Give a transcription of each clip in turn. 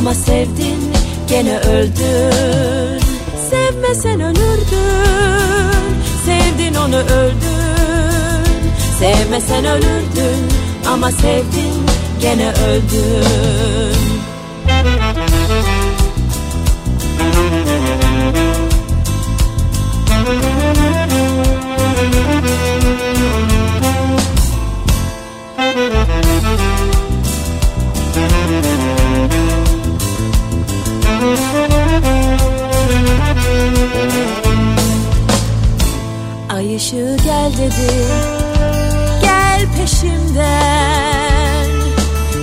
Ama sevdin gene öldün. Sevmesen ölürdün. Sevdin onu öldün. Sevmesen ölürdün. Ama sevdin gene öldün. Ay ışığı gel dedi. Gel peşimden.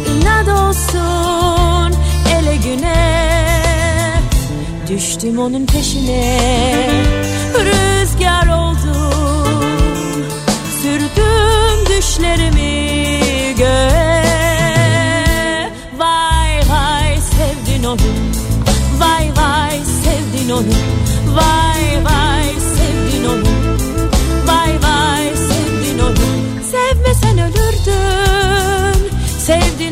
İnat olsun ele güne. Düştüm onun peşine. Rüzgar oldum Sürdüm düşlerimi göğe. Vay vay sevdin onu. Vay vay sevdin onu. Vay vay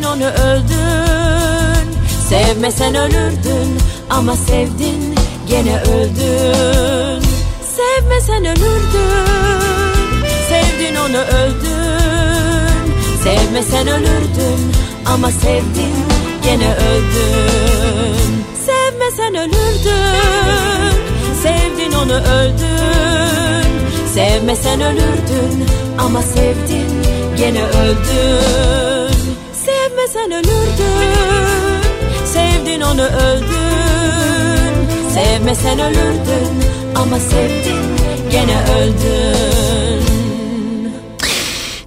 onu öldün. Sevmesen ölürdün Ama sevdin gene öldün. Sevmesen ölürdün Sevdin onu öldün. Sevmesen ölürdün Ama sevdin gene öldün. Sevmesen ölürdün Sevdin onu öldün. Sevmesen ölürdün Ama sevdin gene öldün Sevmesen ölürdün Sevdin onu öldün Sevmesen ölürdün Ama sevdin gene öldün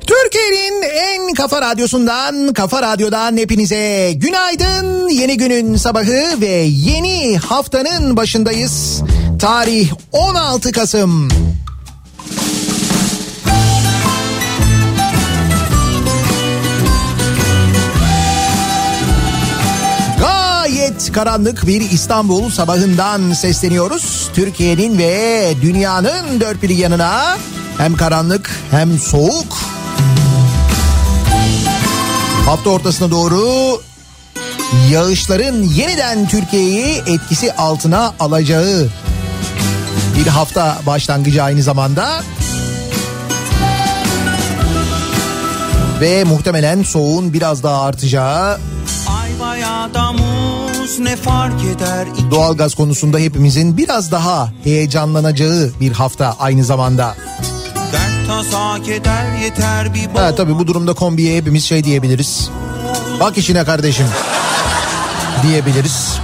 Türkiye'nin en kafa radyosundan, kafa radyodan hepinize günaydın. Yeni günün sabahı ve yeni haftanın başındayız. Tarih 16 Kasım. Karanlık bir İstanbul sabahından sesleniyoruz. Türkiye'nin ve dünyanın dört bir yanına hem karanlık hem soğuk Hafta ortasına doğru yağışların yeniden Türkiye'yi etkisi altına alacağı bir hafta başlangıcı aynı zamanda. Ve muhtemelen soğuğun biraz daha artacağı Ay veya muz ne fark eder doğalgaz konusunda hepimizin biraz daha heyecanlanacağı bir hafta aynı zamanda. Ha tabii bu durumda kombiye hepimiz şey diyebiliriz. Bak işine kardeşim diyebiliriz.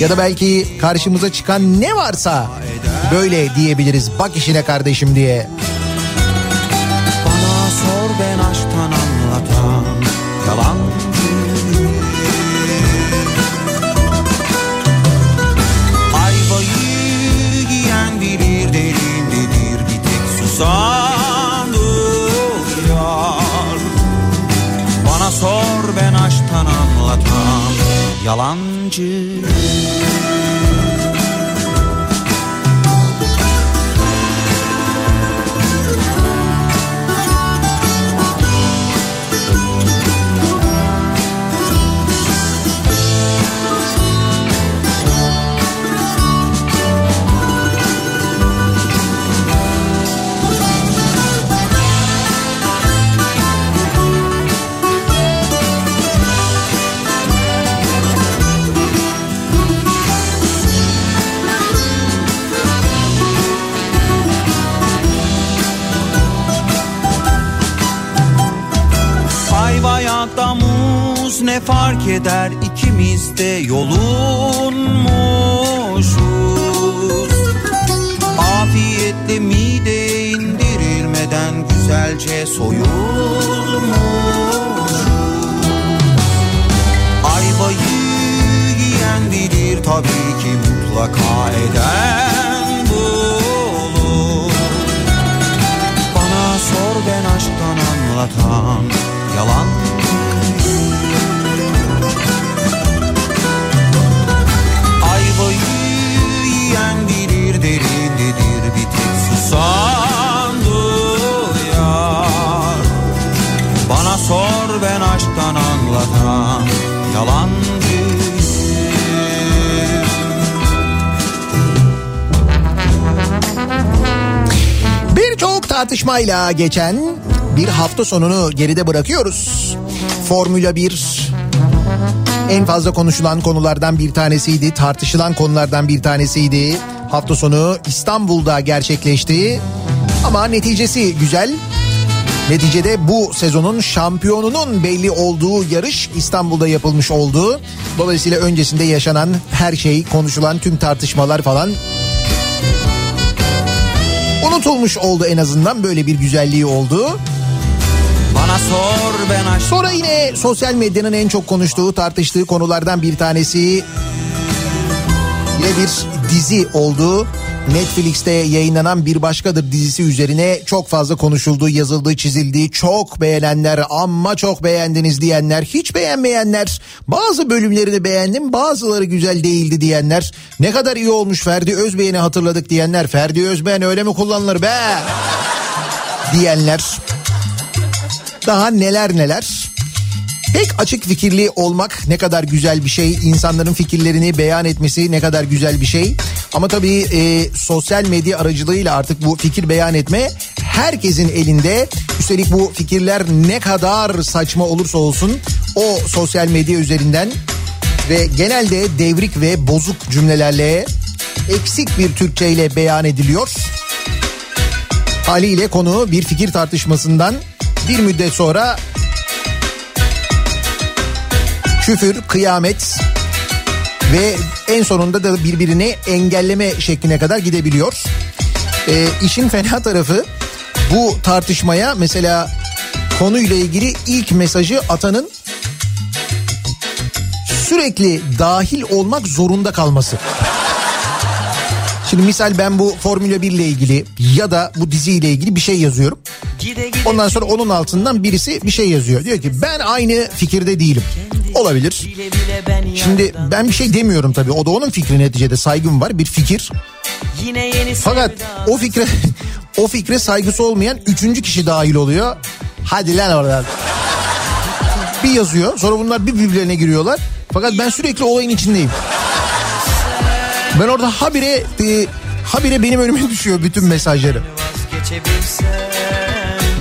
Ya da belki karşımıza çıkan ne varsa böyle diyebiliriz. Bak işine kardeşim diye. Yalancı de yolunmuşuz. Afiyetle mide indirilmeden güzelce soyulmuşuz. Ayvayı yiyen bilir tabii ki mutlaka eden bulur Bana sor ben aşktan anlatan yalan tartışmayla geçen bir hafta sonunu geride bırakıyoruz. Formula 1 en fazla konuşulan konulardan bir tanesiydi, tartışılan konulardan bir tanesiydi. Hafta sonu İstanbul'da gerçekleşti. Ama neticesi güzel. Neticede bu sezonun şampiyonunun belli olduğu yarış İstanbul'da yapılmış oldu. Dolayısıyla öncesinde yaşanan her şey, konuşulan tüm tartışmalar falan unutulmuş oldu en azından böyle bir güzelliği oldu. Bana sor ben aşk Sonra yine sosyal medyanın en çok konuştuğu tartıştığı konulardan bir tanesi yine bir dizi oldu. Netflix'te yayınlanan Bir Başkadır dizisi üzerine çok fazla konuşuldu, yazıldı, çizildi. Çok beğenenler, amma çok beğendiniz diyenler, hiç beğenmeyenler, bazı bölümlerini beğendim, bazıları güzel değildi diyenler. Ne kadar iyi olmuş Ferdi Özbeğen'i hatırladık diyenler. Ferdi Özbeğen öyle mi kullanılır be? diyenler. Daha neler neler. Pek açık fikirli olmak ne kadar güzel bir şey. İnsanların fikirlerini beyan etmesi ne kadar güzel bir şey. Ama tabii e, sosyal medya aracılığıyla artık bu fikir beyan etme herkesin elinde. Üstelik bu fikirler ne kadar saçma olursa olsun o sosyal medya üzerinden ve genelde devrik ve bozuk cümlelerle eksik bir Türkçeyle beyan ediliyor. Haliyle konu bir fikir tartışmasından bir müddet sonra küfür, kıyamet ve en sonunda da birbirini engelleme şekline kadar gidebiliyor. Ee, işin fena tarafı bu tartışmaya mesela konuyla ilgili ilk mesajı atanın sürekli dahil olmak zorunda kalması. Şimdi misal ben bu Formula 1 ile ilgili ya da bu diziyle ilgili bir şey yazıyorum. Ondan sonra onun altından birisi bir şey yazıyor. Diyor ki ben aynı fikirde değilim. Olabilir. Şimdi ben bir şey demiyorum tabii. O da onun fikri neticede saygım var. Bir fikir. Fakat o fikre o fikre saygısı olmayan üçüncü kişi dahil oluyor. Hadi lan oradan. Bir yazıyor. Sonra bunlar bir birbirlerine giriyorlar. Fakat ben sürekli olayın içindeyim. Ben orada habire e, habire benim önüme düşüyor bütün mesajları.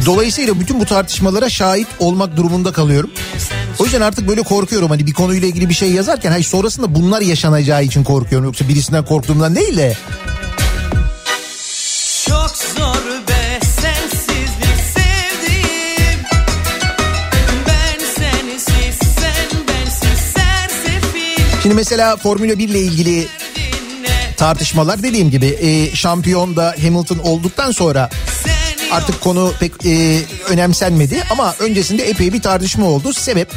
Dolayısıyla bütün bu tartışmalara şahit olmak durumunda kalıyorum. O yüzden artık böyle korkuyorum hani bir konuyla ilgili bir şey yazarken hayır sonrasında bunlar yaşanacağı için korkuyorum. Yoksa birisinden korktuğumdan değil de. Çok zor be sensizlik sevdiğim Ben sensiz sen bensiz sersefil Şimdi mesela Formula 1 ile ilgili tartışmalar dediğim gibi e, şampiyon da Hamilton olduktan sonra artık konu pek e, önemsenmedi ama öncesinde epey bir tartışma oldu. Sebep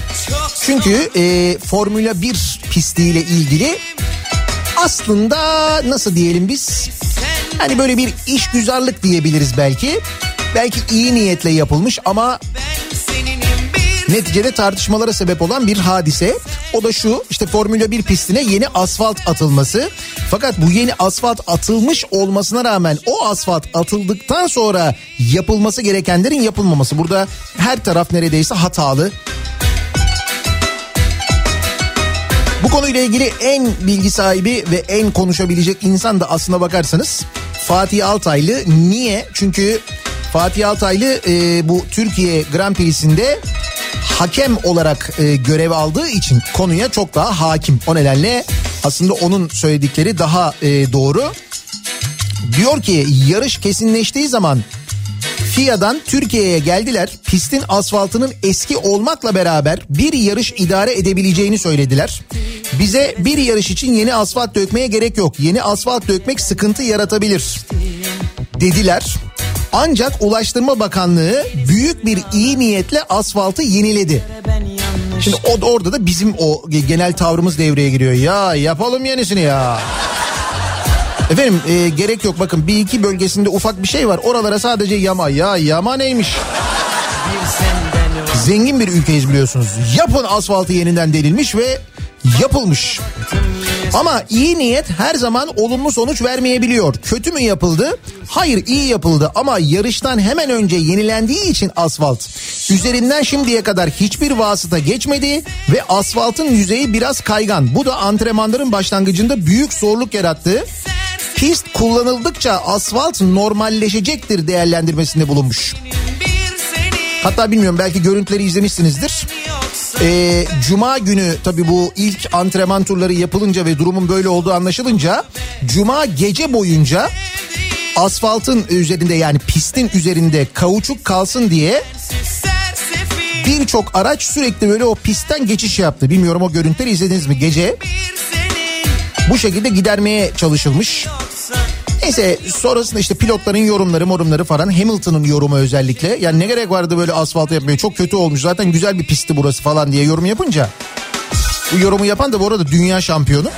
çünkü e, Formula 1 pistiyle ilgili aslında nasıl diyelim biz hani böyle bir işgüzarlık diyebiliriz belki. Belki iyi niyetle yapılmış ama neticede tartışmalara sebep olan bir hadise. O da şu işte Formula 1 pistine yeni asfalt atılması. Fakat bu yeni asfalt atılmış olmasına rağmen o asfalt atıldıktan sonra yapılması gerekenlerin yapılmaması. Burada her taraf neredeyse hatalı. Bu konuyla ilgili en bilgi sahibi ve en konuşabilecek insan da aslına bakarsanız Fatih Altaylı. Niye? Çünkü Fatih Altaylı e, bu Türkiye Grand Prix'sinde hakem olarak e, görev aldığı için konuya çok daha hakim. O nedenle aslında onun söyledikleri daha e, doğru. Diyor ki yarış kesinleştiği zaman FIA'dan Türkiye'ye geldiler. Pistin asfaltının eski olmakla beraber bir yarış idare edebileceğini söylediler. Bize bir yarış için yeni asfalt dökmeye gerek yok. Yeni asfalt dökmek sıkıntı yaratabilir dediler. Ancak Ulaştırma Bakanlığı büyük bir iyi niyetle asfaltı yeniledi. Şimdi o orada da bizim o genel tavrımız devreye giriyor. Ya yapalım yenisini ya. Efendim e, gerek yok bakın bir iki bölgesinde ufak bir şey var. Oralara sadece yama. Ya yama neymiş? Zengin bir ülkeyiz biliyorsunuz. Yapın asfaltı yeniden delilmiş ve yapılmış. Ama iyi niyet her zaman olumlu sonuç vermeyebiliyor. Kötü mü yapıldı? Hayır iyi yapıldı ama yarıştan hemen önce yenilendiği için asfalt. Üzerinden şimdiye kadar hiçbir vasıta geçmedi ve asfaltın yüzeyi biraz kaygan. Bu da antrenmanların başlangıcında büyük zorluk yarattı. Pist kullanıldıkça asfalt normalleşecektir değerlendirmesinde bulunmuş. Hatta bilmiyorum belki görüntüleri izlemişsinizdir. Ee, Cuma günü tabii bu ilk antrenman turları yapılınca ve durumun böyle olduğu anlaşılınca Cuma gece boyunca asfaltın üzerinde yani pistin üzerinde kauçuk kalsın diye birçok araç sürekli böyle o pistten geçiş yaptı. Bilmiyorum o görüntüleri izlediniz mi gece bu şekilde gidermeye çalışılmış. Neyse sonrasında işte pilotların yorumları morumları falan Hamilton'ın yorumu özellikle. Yani ne gerek vardı böyle asfalt yapmaya çok kötü olmuş zaten güzel bir pistti burası falan diye yorum yapınca. Bu yorumu yapan da bu arada dünya şampiyonu.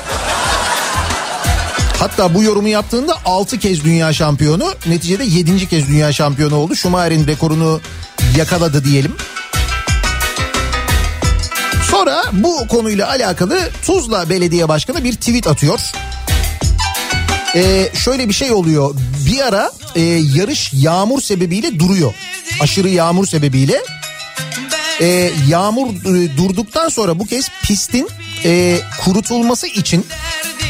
Hatta bu yorumu yaptığında 6 kez dünya şampiyonu neticede 7. kez dünya şampiyonu oldu. Schumacher'in rekorunu yakaladı diyelim. Sonra bu konuyla alakalı Tuzla Belediye Başkanı bir tweet atıyor. Ee, şöyle bir şey oluyor. Bir ara e, yarış yağmur sebebiyle duruyor. Aşırı yağmur sebebiyle. Ee, yağmur e, durduktan sonra bu kez pistin e, kurutulması için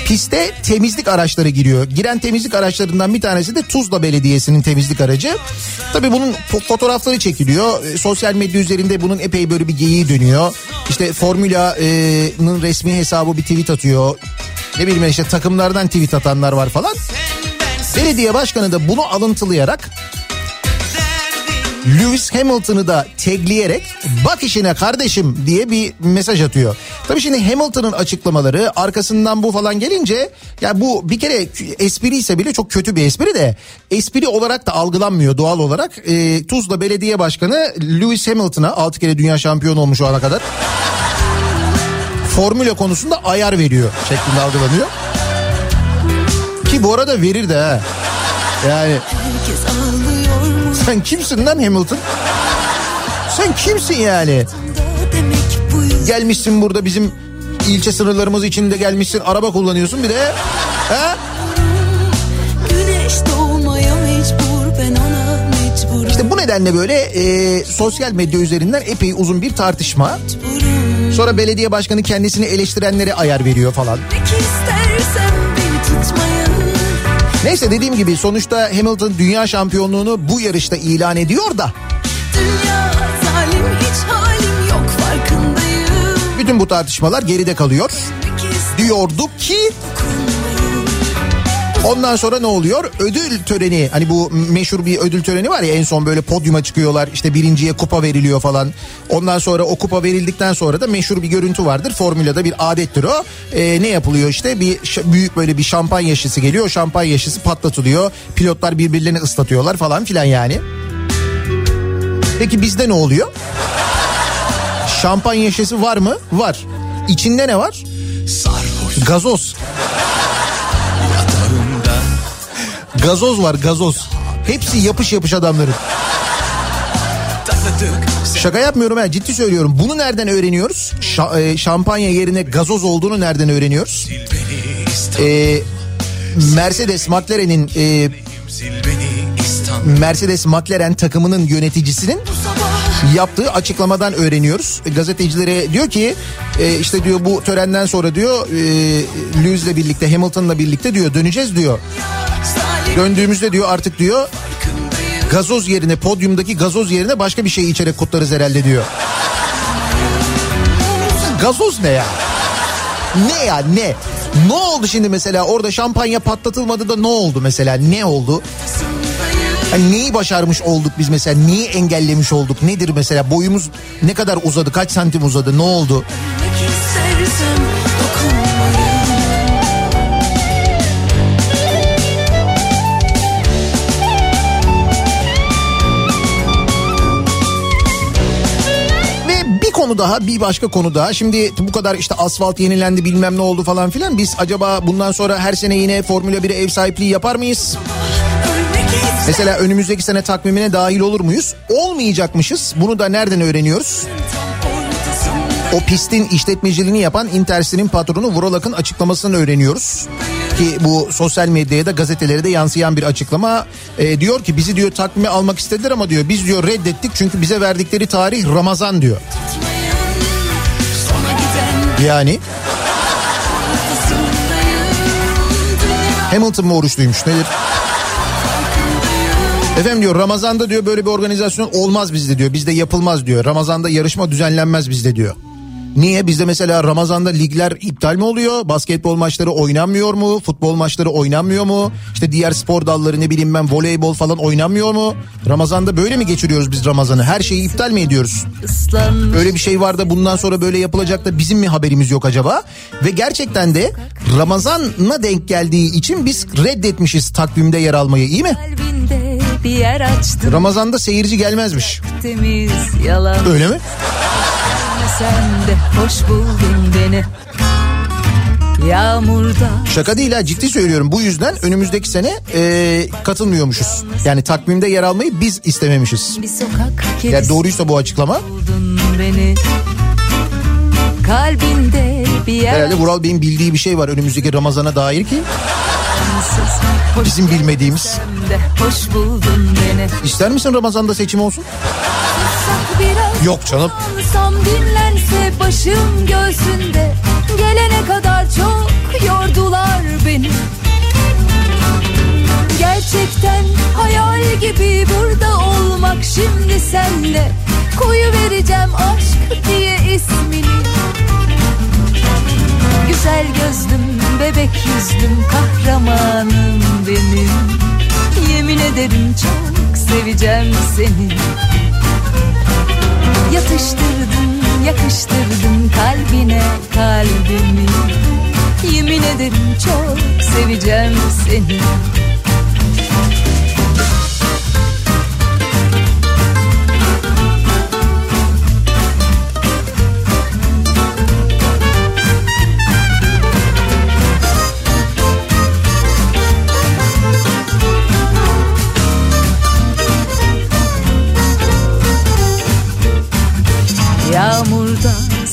piste temizlik araçları giriyor. Giren temizlik araçlarından bir tanesi de Tuzla Belediyesi'nin temizlik aracı. Tabii bunun fo- fotoğrafları çekiliyor. E, sosyal medya üzerinde bunun epey böyle bir geyiği dönüyor. İşte Formula'nın resmi hesabı bir tweet atıyor. Ne bileyim işte takımlardan tweet atanlar var falan. Belediye başkanı da bunu alıntılayarak Lewis Hamilton'ı da tagleyerek bak işine kardeşim diye bir mesaj atıyor. Tabii şimdi Hamilton'ın açıklamaları arkasından bu falan gelince ya bu bir kere espri ise bile çok kötü bir espri de espri olarak da algılanmıyor doğal olarak. Ee, Tuzla Belediye Başkanı Lewis Hamilton'a 6 kere dünya şampiyonu olmuş o ana kadar. Formüla konusunda ayar veriyor şeklinde algılanıyor. Ki bu arada verir de ha. Yani sen kimsin lan Hamilton? Sen kimsin yani? Gelmişsin burada bizim ilçe sınırlarımız içinde gelmişsin araba kullanıyorsun bir de. Ha? İşte bu nedenle böyle e, sosyal medya üzerinden epey uzun bir tartışma. mecburum. Sonra belediye başkanı kendisini eleştirenlere ayar veriyor falan. Neyse dediğim gibi sonuçta Hamilton dünya şampiyonluğunu bu yarışta ilan ediyor da Dünya zalim hiç halim yok farkındayım. bütün bu tartışmalar geride kalıyor. Diyorduk ki dokunmayın. Ondan sonra ne oluyor? Ödül töreni hani bu meşhur bir ödül töreni var ya en son böyle podyuma çıkıyorlar işte birinciye kupa veriliyor falan. Ondan sonra o kupa verildikten sonra da meşhur bir görüntü vardır. Formülada bir adettir o. Ee, ne yapılıyor işte bir büyük böyle bir şampanya şişesi geliyor. Şampanya şişesi patlatılıyor. Pilotlar birbirlerini ıslatıyorlar falan filan yani. Peki bizde ne oluyor? Şampanya şişesi var mı? Var. İçinde ne var? Gazoz. Gazoz var gazoz. Hepsi yapış yapış adamların. Şaka yapmıyorum ha ciddi söylüyorum. Bunu nereden öğreniyoruz? Şa- e, şampanya yerine gazoz olduğunu nereden öğreniyoruz? E, Mercedes McLaren'in e, Mercedes McLaren takımının yöneticisinin yaptığı açıklamadan öğreniyoruz. E, Gazetecilere diyor ki e, işte diyor bu törenden sonra diyor Lewis'le birlikte Hamilton'la birlikte diyor döneceğiz diyor. Döndüğümüzde diyor artık diyor gazoz yerine podyumdaki gazoz yerine başka bir şey içerek kutlarız herhalde diyor. Gazoz ne ya? Ne ya ne? Ne oldu şimdi mesela orada şampanya patlatılmadı da ne oldu mesela ne oldu? Hani neyi başarmış olduk biz mesela neyi engellemiş olduk nedir mesela boyumuz ne kadar uzadı kaç santim uzadı ne oldu? Konu daha bir başka konu daha. Şimdi bu kadar işte asfalt yenilendi bilmem ne oldu falan filan. Biz acaba bundan sonra her sene yine Formula 1'e ev sahipliği yapar mıyız? Mesela önümüzdeki sene takvimine dahil olur muyuz? Olmayacakmışız. Bunu da nereden öğreniyoruz? O pistin işletmeciliğini yapan Intercity'nin patronu Vuralak'ın açıklamasını öğreniyoruz. Ki bu sosyal medyaya da gazetelere de yansıyan bir açıklama. Ee, diyor ki bizi diyor takvime almak istediler ama diyor biz diyor reddettik çünkü bize verdikleri tarih Ramazan diyor. Giden Yani Hamilton mı oruçluymuş nedir? Efendim diyor Ramazan'da diyor böyle bir organizasyon olmaz bizde diyor. Bizde yapılmaz diyor. Ramazan'da yarışma düzenlenmez bizde diyor. Niye? Bizde mesela Ramazan'da ligler iptal mi oluyor? Basketbol maçları oynanmıyor mu? Futbol maçları oynanmıyor mu? İşte diğer spor dalları ne bileyim ben voleybol falan oynanmıyor mu? Ramazan'da böyle mi geçiriyoruz biz Ramazan'ı? Her şeyi iptal mi ediyoruz? ıslanmış Öyle bir şey var da bundan sonra böyle yapılacak da bizim mi haberimiz yok acaba? Ve gerçekten de Ramazan'a denk geldiği için biz reddetmişiz takvimde yer almayı iyi mi? Ramazan'da seyirci gelmezmiş. Temiz yalan Öyle mi? Sen de hoş buldun beni Yağmurda Şaka değil ha ciddi söylüyorum. Bu yüzden önümüzdeki sene e, katılmıyormuşuz. Yani takvimde yer almayı biz istememişiz. kedisi Yani doğruysa bu açıklama beni Kalbinde bir yer herhalde Vural Bey'in bildiği bir şey var önümüzdeki Ramazan'a dair ki bizim bilmediğimiz. Hoş buldun beni İster misin Ramazan'da seçim olsun? Yok canım. Dinlense başım göğsünde. Gelene kadar çok yordular beni. Gerçekten hayal gibi burada olmak şimdi senle. Koyu vereceğim aşk diye ismini. Güzel gözlüm, bebek yüzlüm, kahramanım benim. Yemin ederim çok seveceğim seni. Yatıştırdın, yakıştırdın kalbine kalbimi. Yemin ederim çok seveceğim seni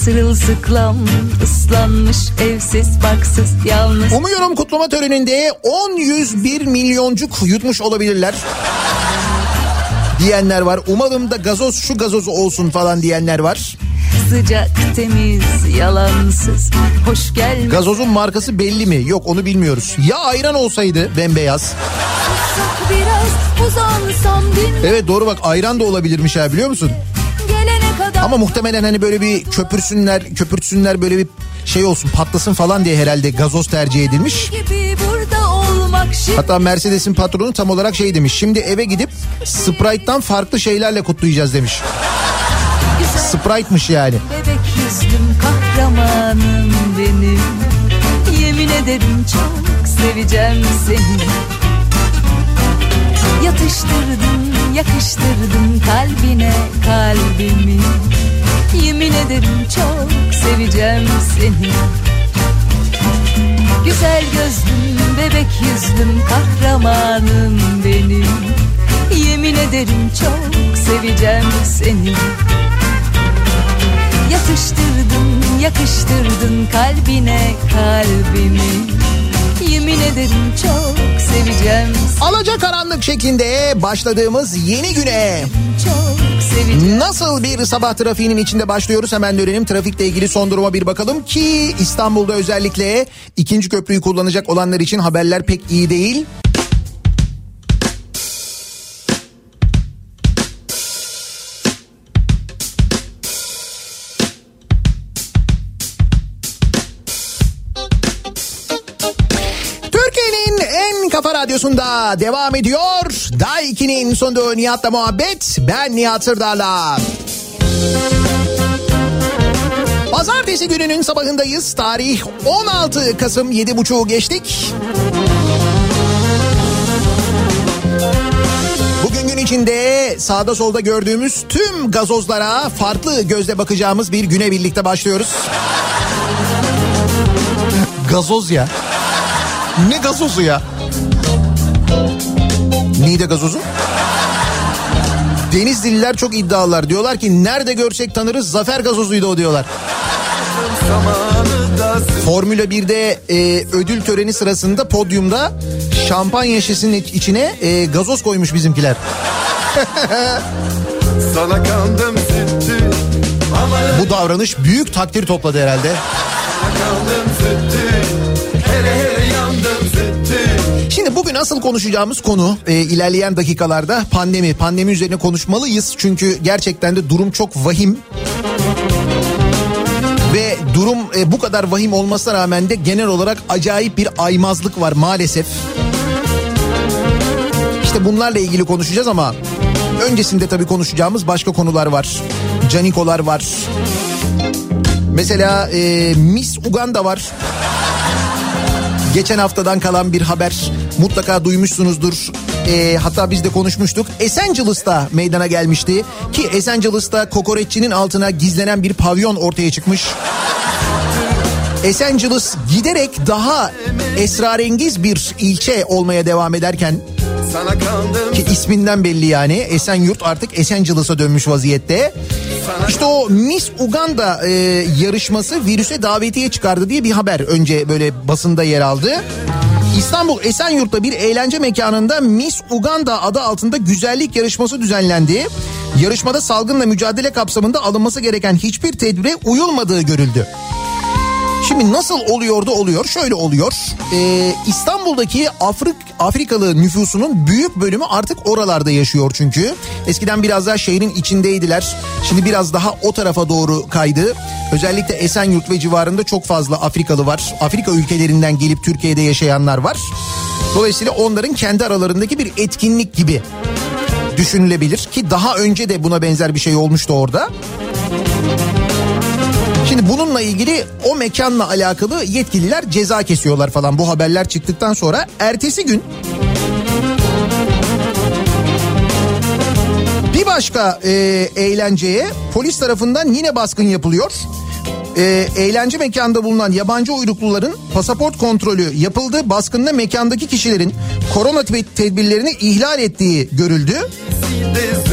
sırılsıklam ıslanmış evsiz baksız yalnız Umuyorum kutlama töreninde 10 100 1 milyoncuk yutmuş olabilirler. Diyenler var. Umalım da gazoz şu gazozu olsun falan diyenler var. sıcak temiz yalansız hoş gelmiş Gazozun markası belli mi? Yok onu bilmiyoruz. Ya ayran olsaydı bembeyaz. biraz Evet doğru bak ayran da olabilirmiş ha biliyor musun? Ama muhtemelen hani böyle bir köpürsünler, köpürtsünler böyle bir şey olsun patlasın falan diye herhalde gazoz tercih edilmiş. Hatta Mercedes'in patronu tam olarak şey demiş. Şimdi eve gidip Sprite'tan farklı şeylerle kutlayacağız demiş. Sprite'mış yani. bebek yüzlüm kahramanım benim Yemin ederim çok seveceğim seni Yatıştırdın, yakıştırdın kalbine kalbimi. Yemin ederim çok seveceğim seni. Güzel gözlüm, bebek yüzlüm, kahramanım benim. Yemin ederim çok seveceğim seni. Yatıştırdın, yakıştırdın kalbine kalbimi Yemin ederim çok seveceğim Alaca karanlık şeklinde başladığımız yeni güne Çok seveceğim nasıl bir sabah trafiğinin içinde başlıyoruz hemen dönelim. Trafikle ilgili son duruma bir bakalım ki İstanbul'da özellikle ikinci köprüyü kullanacak olanlar için haberler pek iyi değil. Radyosunda devam ediyor. Day 2'nin sonunda Nihat'la muhabbet. Ben Nihat Sırdar'la. Pazartesi gününün sabahındayız. Tarih 16 Kasım 7.30'u geçtik. Bugün gün içinde sağda solda gördüğümüz tüm gazozlara farklı gözle bakacağımız bir güne birlikte başlıyoruz. Gazoz ya. Ne gazozu ya? Niğde gazozu? Denizliler çok iddialılar. Diyorlar ki nerede görsek tanırız zafer gazozuydu o diyorlar. Formula 1'de e, ödül töreni sırasında podyumda şampanya şişesinin içine e, gazoz koymuş bizimkiler. Sana kandım süttü Ama Bu davranış büyük takdir topladı herhalde. kandım süttü Şimdi bugün asıl konuşacağımız konu e, ilerleyen dakikalarda pandemi. Pandemi üzerine konuşmalıyız çünkü gerçekten de durum çok vahim. Ve durum e, bu kadar vahim olmasına rağmen de genel olarak acayip bir aymazlık var maalesef. İşte bunlarla ilgili konuşacağız ama öncesinde tabii konuşacağımız başka konular var. Canikolar var. Mesela e, Miss Uganda var. Geçen haftadan kalan bir haber mutlaka duymuşsunuzdur. Ee, hatta biz de konuşmuştuk. Esencilis'ta meydana gelmişti. Ki Esencilis'ta kokoreççinin altına gizlenen bir pavyon ortaya çıkmış. Esenciles giderek daha esrarengiz bir ilçe olmaya devam ederken ki isminden belli yani Esenyurt artık Esencilis'a dönmüş vaziyette. İşte o Miss Uganda e, yarışması virüse davetiye çıkardı diye bir haber önce böyle basında yer aldı. İstanbul Esenyurt'ta bir eğlence mekanında Miss Uganda adı altında güzellik yarışması düzenlendi. Yarışmada salgınla mücadele kapsamında alınması gereken hiçbir tedbire uyulmadığı görüldü. Şimdi nasıl oluyor da oluyor? Şöyle oluyor. Ee, İstanbul'daki Afrik, Afrikalı nüfusunun büyük bölümü artık oralarda yaşıyor çünkü. Eskiden biraz daha şehrin içindeydiler. Şimdi biraz daha o tarafa doğru kaydı. Özellikle Esenyurt ve civarında çok fazla Afrikalı var. Afrika ülkelerinden gelip Türkiye'de yaşayanlar var. Dolayısıyla onların kendi aralarındaki bir etkinlik gibi düşünülebilir ki daha önce de buna benzer bir şey olmuştu orada. Şimdi bununla ilgili o mekanla alakalı yetkililer ceza kesiyorlar falan bu haberler çıktıktan sonra. Ertesi gün bir başka e, eğlenceye polis tarafından yine baskın yapılıyor. E, eğlence mekanda bulunan yabancı uyrukluların pasaport kontrolü yapıldı. Baskında mekandaki kişilerin korona tedbirlerini ihlal ettiği görüldü.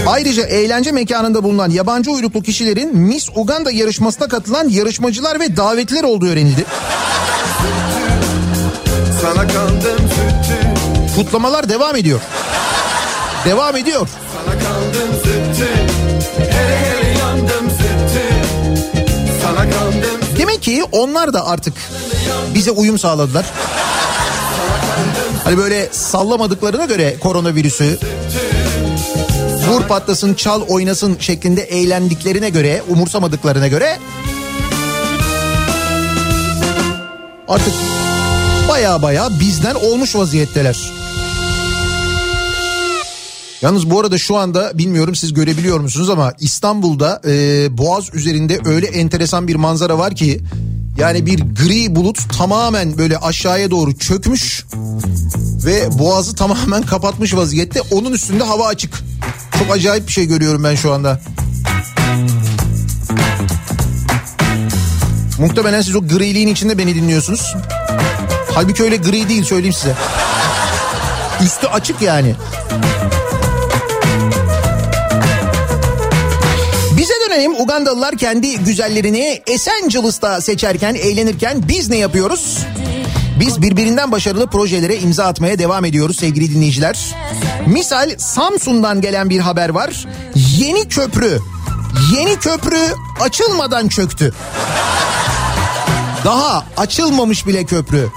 Ayrıca eğlence mekanında bulunan yabancı uyruklu kişilerin Miss Uganda yarışmasına katılan yarışmacılar ve davetliler olduğu öğrenildi. Sana kandım Kutlamalar devam ediyor. Devam ediyor. Sana kandım süttü Hele hele yandım süttü Sana kandım Demek ki onlar da artık bize uyum sağladılar. Hani böyle sallamadıklarına göre koronavirüsü vur patlasın çal oynasın şeklinde eğlendiklerine göre umursamadıklarına göre artık baya baya bizden olmuş vaziyetteler. Yalnız bu arada şu anda bilmiyorum siz görebiliyor musunuz ama İstanbul'da e, Boğaz üzerinde öyle enteresan bir manzara var ki yani bir gri bulut tamamen böyle aşağıya doğru çökmüş ve boğazı tamamen kapatmış vaziyette. Onun üstünde hava açık. Çok acayip bir şey görüyorum ben şu anda. Muhtemelen siz o griliğin içinde beni dinliyorsunuz. Halbuki öyle gri değil söyleyeyim size. Üstü açık yani. Dönelim Ugandalılar kendi güzellerini Esencilis'ta seçerken, eğlenirken biz ne yapıyoruz? Biz birbirinden başarılı projelere imza atmaya devam ediyoruz sevgili dinleyiciler. Misal Samsun'dan gelen bir haber var. Yeni köprü, yeni köprü açılmadan çöktü. Daha açılmamış bile köprü.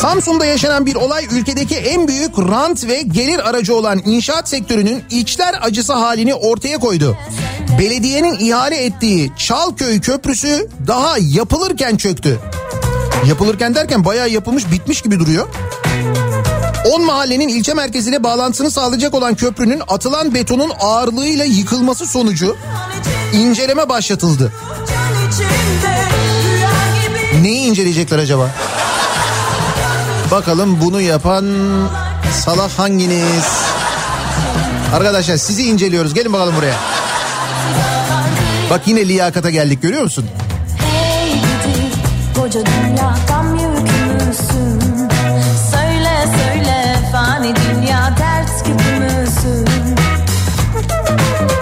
Samsun'da yaşanan bir olay ülkedeki en büyük rant ve gelir aracı olan inşaat sektörünün içler acısı halini ortaya koydu. Belediyenin ihale ettiği Çalköy Köprüsü daha yapılırken çöktü. Yapılırken derken bayağı yapılmış bitmiş gibi duruyor. 10 mahallenin ilçe merkeziyle bağlantısını sağlayacak olan köprünün atılan betonun ağırlığıyla yıkılması sonucu inceleme başlatıldı. Neyi inceleyecekler acaba? Bakalım bunu yapan salak hanginiz? Arkadaşlar sizi inceliyoruz. Gelin bakalım buraya. Bak yine liyakata geldik görüyor musun? Hey gidi koca dünya tam yükümüzsün Söyle söyle fani dünya dert küpümüzsün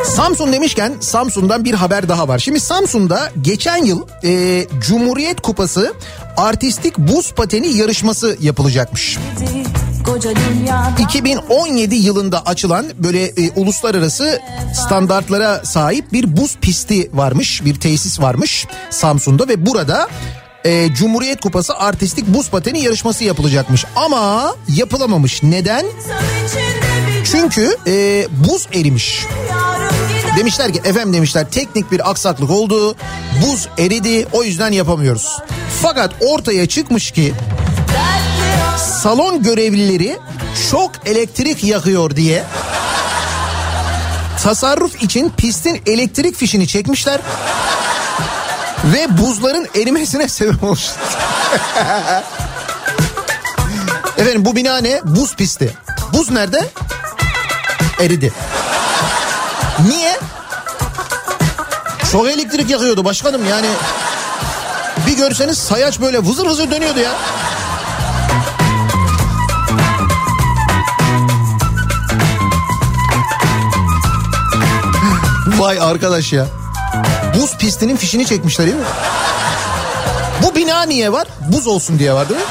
Samsun demişken Samsun'dan bir haber daha var. Şimdi Samsun'da geçen yıl e, Cumhuriyet Kupası artistik buz pateni yarışması yapılacakmış. Gidi 2017 yılında açılan böyle e, uluslararası standartlara sahip bir buz pisti varmış, bir tesis varmış Samsun'da ve burada e, Cumhuriyet Kupası artistik buz pateni yarışması yapılacakmış ama yapılamamış. Neden? Çünkü e, buz erimiş. Demişler ki efendim demişler teknik bir aksaklık oldu. Buz eridi o yüzden yapamıyoruz. Fakat ortaya çıkmış ki salon görevlileri çok elektrik yakıyor diye tasarruf için pistin elektrik fişini çekmişler ve buzların erimesine sebep olmuş. Efendim bu bina ne? Buz pisti. Buz nerede? Eridi. Niye? Çok elektrik yakıyordu başkanım yani. Bir görseniz sayaç böyle vızır vızır dönüyordu ya. Vay arkadaş ya. Buz pistinin fişini çekmişler değil mi? Bu bina niye var? Buz olsun diye var değil mi?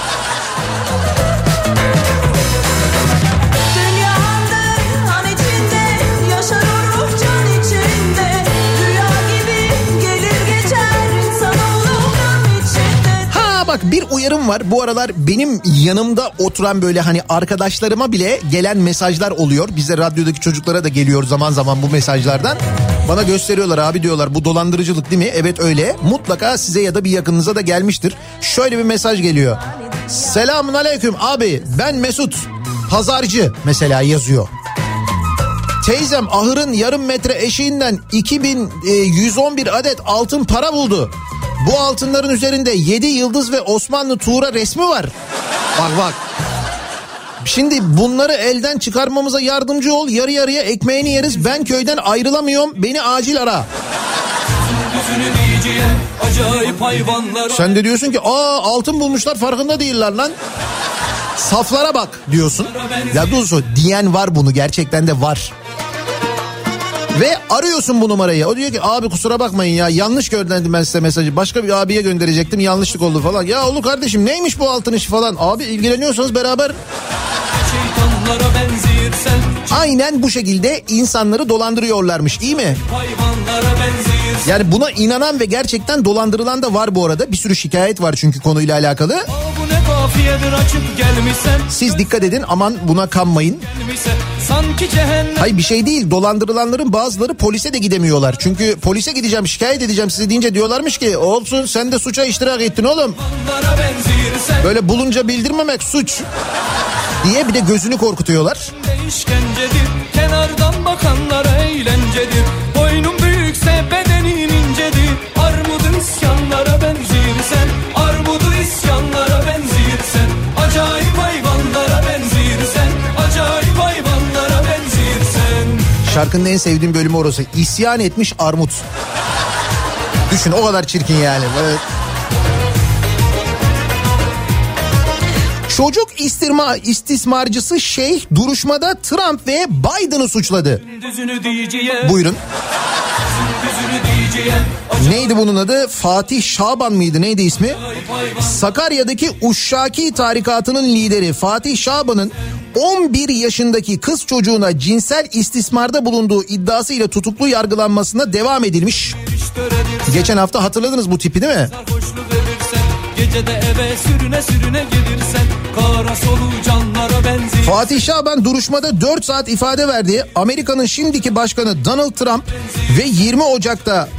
Bak bir uyarım var. Bu aralar benim yanımda oturan böyle hani arkadaşlarıma bile gelen mesajlar oluyor. Bize radyodaki çocuklara da geliyor zaman zaman bu mesajlardan. Bana gösteriyorlar abi diyorlar bu dolandırıcılık değil mi? Evet öyle. Mutlaka size ya da bir yakınınıza da gelmiştir. Şöyle bir mesaj geliyor. Selamun aleyküm abi ben Mesut. Pazarcı mesela yazıyor. Teyzem ahırın yarım metre eşiğinden 2111 adet altın para buldu. Bu altınların üzerinde 7 yıldız ve Osmanlı Tuğra resmi var. Bak bak. Şimdi bunları elden çıkarmamıza yardımcı ol. Yarı yarıya ekmeğini yeriz. Ben köyden ayrılamıyorum. Beni acil ara. Sen de diyorsun ki aa altın bulmuşlar farkında değiller lan. Saflara bak diyorsun. Ya doğrusu diyen var bunu gerçekten de var. Ve arıyorsun bu numarayı. O diyor ki abi kusura bakmayın ya yanlış gönderdim ben size mesajı. Başka bir abiye gönderecektim yanlışlık oldu falan. Ya oğlum kardeşim neymiş bu altın işi falan. Abi ilgileniyorsanız beraber aynen bu şekilde insanları dolandırıyorlarmış iyi mi? Yani buna inanan ve gerçekten dolandırılan da var bu arada. Bir sürü şikayet var çünkü konuyla alakalı. Siz dikkat edin aman buna kanmayın. Hayır bir şey değil dolandırılanların bazıları polise de gidemiyorlar. Çünkü polise gideceğim şikayet edeceğim size deyince diyorlarmış ki olsun sen de suça iştirak ettin oğlum. Böyle bulunca bildirmemek suç diye bir de gözünü korkutuyorlar. İşkencedir Kenardan bakanlara eğlencedir Boynun büyükse bedenin incedir Armudun isyanlara benzirsen Armudu isyanlara benzirsen Acayip hayvanlara benzirsen Acayip hayvanlara benzirsen Şarkının en sevdiğim bölümü orası. İsyan etmiş armut. Düşün o kadar çirkin yani. Evet. Çocuk istirma, istismarcısı Şeyh duruşmada Trump ve Biden'ı suçladı. Buyurun. Neydi bunun adı? Fatih Şaban mıydı? Neydi ismi? Sakarya'daki Uşşaki tarikatının lideri Fatih Şaban'ın 11 yaşındaki kız çocuğuna cinsel istismarda bulunduğu iddiasıyla tutuklu yargılanmasına devam edilmiş. Geçen hafta hatırladınız bu tipi değil mi? Gecede eve sürüne sürüne gelirsen Fatih Şaban duruşmada 4 saat ifade verdi. Amerika'nın şimdiki başkanı Donald Trump ve 20 Ocak'ta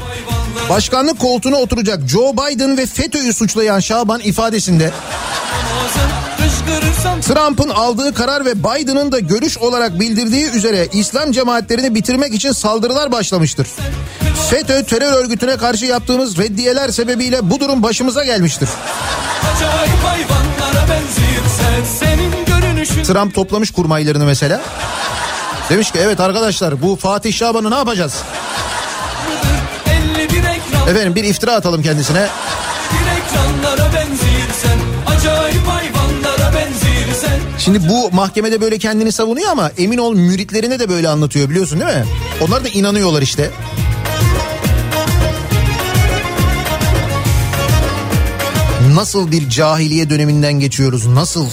başkanlık koltuğuna oturacak Joe Biden ve FETÖ'yü suçlayan Şaban ifadesinde Trump'ın aldığı karar ve Biden'ın da görüş olarak bildirdiği üzere İslam cemaatlerini bitirmek için saldırılar başlamıştır. FETÖ terör örgütüne karşı yaptığımız reddiyeler sebebiyle bu durum başımıza gelmiştir. Acayip görünüşün Trump toplamış kurmaylarını mesela. Demiş ki evet arkadaşlar bu Fatih Şaban'ı ne yapacağız? 51 ekran Efendim bir iftira atalım kendisine. Şimdi bu mahkemede böyle kendini savunuyor ama emin ol müritlerine de böyle anlatıyor biliyorsun değil mi? Onlar da inanıyorlar işte. Nasıl bir cahiliye döneminden geçiyoruz? Nasıl?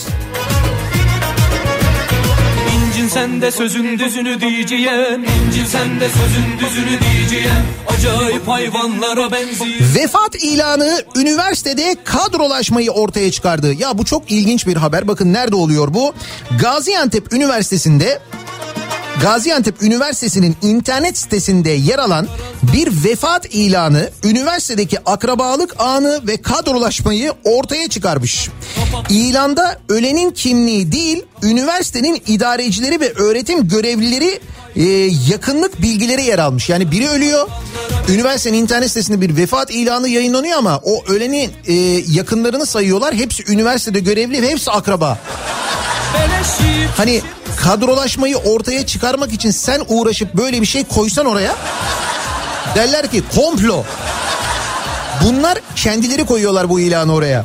İncin sen de sözün düzünü diyeceğim İncin sen de sözün düzünü diyeceğim Acayip hayvanlara benziyor Vefat ilanı üniversitede kadrolaşmayı ortaya çıkardı. Ya bu çok ilginç bir haber. Bakın nerede oluyor bu? Gaziantep Üniversitesi'nde Gaziantep Üniversitesi'nin internet sitesinde yer alan bir vefat ilanı üniversitedeki akrabalık anı ve kadrolaşmayı ortaya çıkarmış. İlanda ölenin kimliği değil, üniversitenin idarecileri ve öğretim görevlileri e, yakınlık bilgileri yer almış. Yani biri ölüyor, üniversitenin internet sitesinde bir vefat ilanı yayınlanıyor ama o ölenin e, yakınlarını sayıyorlar. Hepsi üniversitede görevli ve hepsi akraba. Hani kadrolaşmayı ortaya çıkarmak için sen uğraşıp böyle bir şey koysan oraya derler ki komplo. Bunlar kendileri koyuyorlar bu ilanı oraya.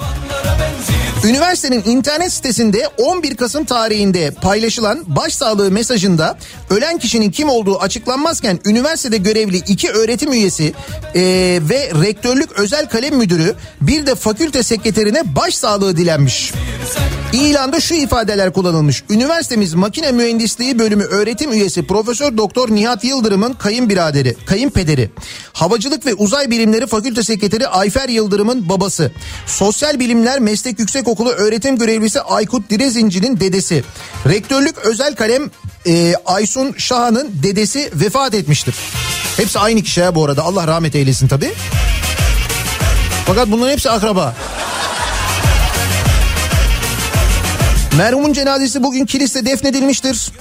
Üniversitenin internet sitesinde 11 Kasım tarihinde paylaşılan başsağlığı mesajında ölen kişinin kim olduğu açıklanmazken üniversitede görevli iki öğretim üyesi e, ve rektörlük özel kalem müdürü bir de fakülte sekreterine başsağlığı dilenmiş. İlanda şu ifadeler kullanılmış. Üniversitemiz Makine Mühendisliği Bölümü öğretim üyesi Profesör Doktor Nihat Yıldırım'ın kayınbiraderi, kayınpederi. Havacılık ve Uzay Bilimleri Fakülte Sekreteri Ayfer Yıldırım'ın babası. Sosyal Bilimler Meslek Yüksekokulu öğretim görevlisi Aykut Direzinci'nin dedesi. Rektörlük özel kalem e, Aysun Şahan'ın dedesi vefat etmiştir. Hepsi aynı kişi ha bu arada. Allah rahmet eylesin tabii. Fakat bunların hepsi akraba. Merhumun cenazesi bugün kiliste defnedilmiştir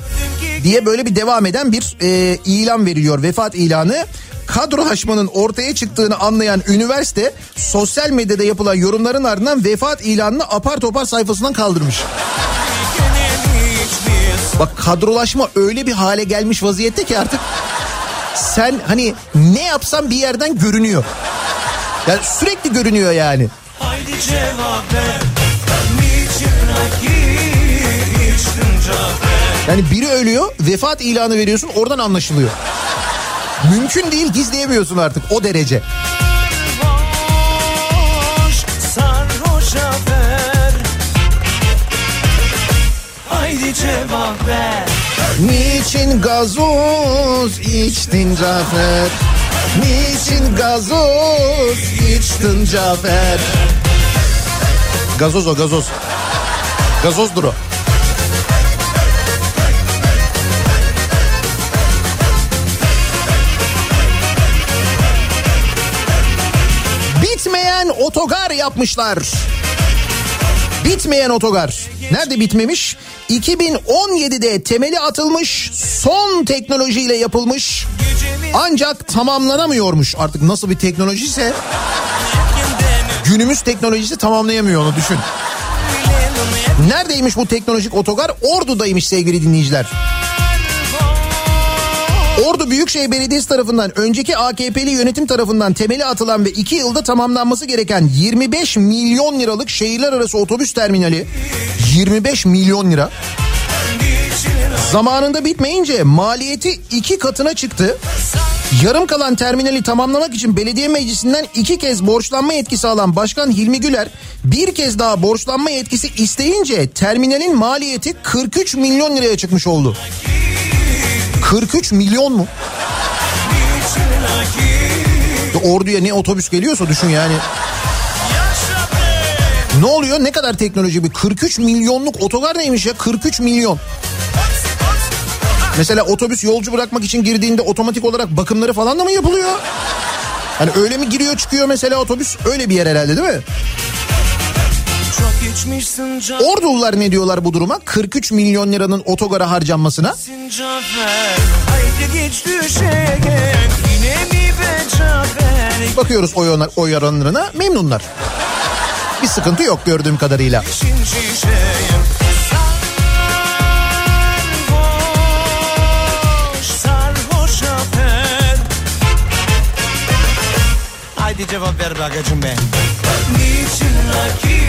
diye böyle bir devam eden bir e, ilan veriliyor vefat ilanı. Kadrolaşmanın ortaya çıktığını anlayan üniversite sosyal medyada yapılan yorumların ardından vefat ilanını apar topar sayfasından kaldırmış. Bak kadrolaşma öyle bir hale gelmiş vaziyette ki artık sen hani ne yapsan bir yerden görünüyor. Yani sürekli görünüyor yani. Haydi cevap ver Niçin Yani biri ölüyor vefat ilanı veriyorsun oradan anlaşılıyor. Mümkün değil gizleyemiyorsun artık o derece. Sarhoş Cafer Haydi cevap ver Niçin gazoz içtin Cafer? Niçin gazoz içtin Cafer? Gazoz o gazoz. Gazozdur o. otogar yapmışlar. Bitmeyen otogar. Nerede bitmemiş? 2017'de temeli atılmış, son teknolojiyle yapılmış. Ancak tamamlanamıyormuş. Artık nasıl bir teknolojiyse günümüz teknolojisi tamamlayamıyor onu düşün. Neredeymiş bu teknolojik otogar? Ordu'daymış sevgili dinleyiciler. Ordu Büyükşehir Belediyesi tarafından önceki AKP'li yönetim tarafından temeli atılan ve 2 yılda tamamlanması gereken 25 milyon liralık şehirler arası otobüs terminali 25 milyon lira zamanında bitmeyince maliyeti iki katına çıktı. Yarım kalan terminali tamamlamak için belediye meclisinden iki kez borçlanma yetkisi alan Başkan Hilmi Güler bir kez daha borçlanma yetkisi isteyince terminalin maliyeti 43 milyon liraya çıkmış oldu. 43 milyon mu? Orduya ne otobüs geliyorsa düşün yani. Ne oluyor? Ne kadar teknoloji bir 43 milyonluk otogar neymiş ya? 43 milyon. Mesela otobüs yolcu bırakmak için girdiğinde otomatik olarak bakımları falan da mı yapılıyor? Hani öyle mi giriyor çıkıyor mesela otobüs? Öyle bir yer herhalde değil mi? Ordulular ne diyorlar bu duruma? 43 milyon liranın otogara harcanmasına. Bakıyoruz oy, onar, oy oranlarına memnunlar. Bir sıkıntı yok gördüğüm kadarıyla. Haydi cevap ver be agacım be. Niçin rakip?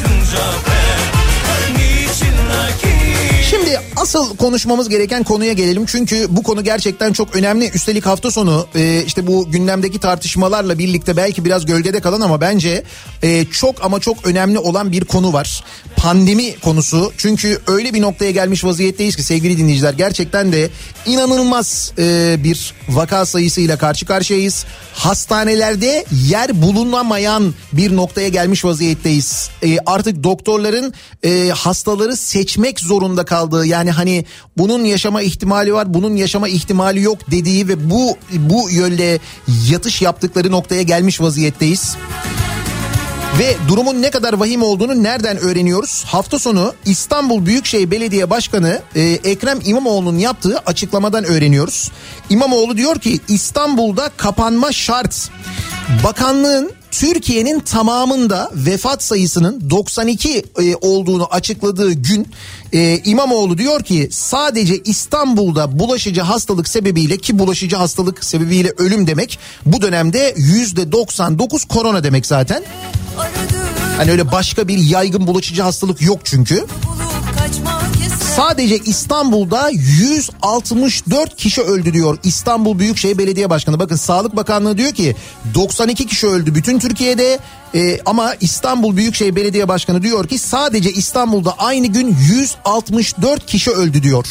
İçtince ben Niçin rakı Şimdi asıl konuşmamız gereken konuya gelelim. Çünkü bu konu gerçekten çok önemli. Üstelik hafta sonu e, işte bu gündemdeki tartışmalarla birlikte belki biraz gölgede kalan ama bence e, çok ama çok önemli olan bir konu var. Pandemi konusu. Çünkü öyle bir noktaya gelmiş vaziyetteyiz ki sevgili dinleyiciler gerçekten de inanılmaz e, bir vaka sayısıyla karşı karşıyayız. Hastanelerde yer bulunamayan bir noktaya gelmiş vaziyetteyiz. E, artık doktorların e, hastaları seçmek zorunda kaldığı yani hani bunun yaşama ihtimali var bunun yaşama ihtimali yok dediği ve bu bu yönde yatış yaptıkları noktaya gelmiş vaziyetteyiz. Ve durumun ne kadar vahim olduğunu nereden öğreniyoruz? Hafta sonu İstanbul Büyükşehir Belediye Başkanı e, Ekrem İmamoğlu'nun yaptığı açıklamadan öğreniyoruz. İmamoğlu diyor ki İstanbul'da kapanma şart. Bakanlığın Türkiye'nin tamamında vefat sayısının 92 e, olduğunu açıkladığı gün e, İmamoğlu diyor ki sadece İstanbul'da bulaşıcı hastalık sebebiyle ki bulaşıcı hastalık sebebiyle ölüm demek bu dönemde %99 korona demek zaten. Hani öyle başka bir yaygın bulaşıcı hastalık yok çünkü. Sadece İstanbul'da 164 kişi öldü diyor İstanbul Büyükşehir Belediye Başkanı. Bakın Sağlık Bakanlığı diyor ki 92 kişi öldü bütün Türkiye'de e, ama İstanbul Büyükşehir Belediye Başkanı diyor ki sadece İstanbul'da aynı gün 164 kişi öldü diyor.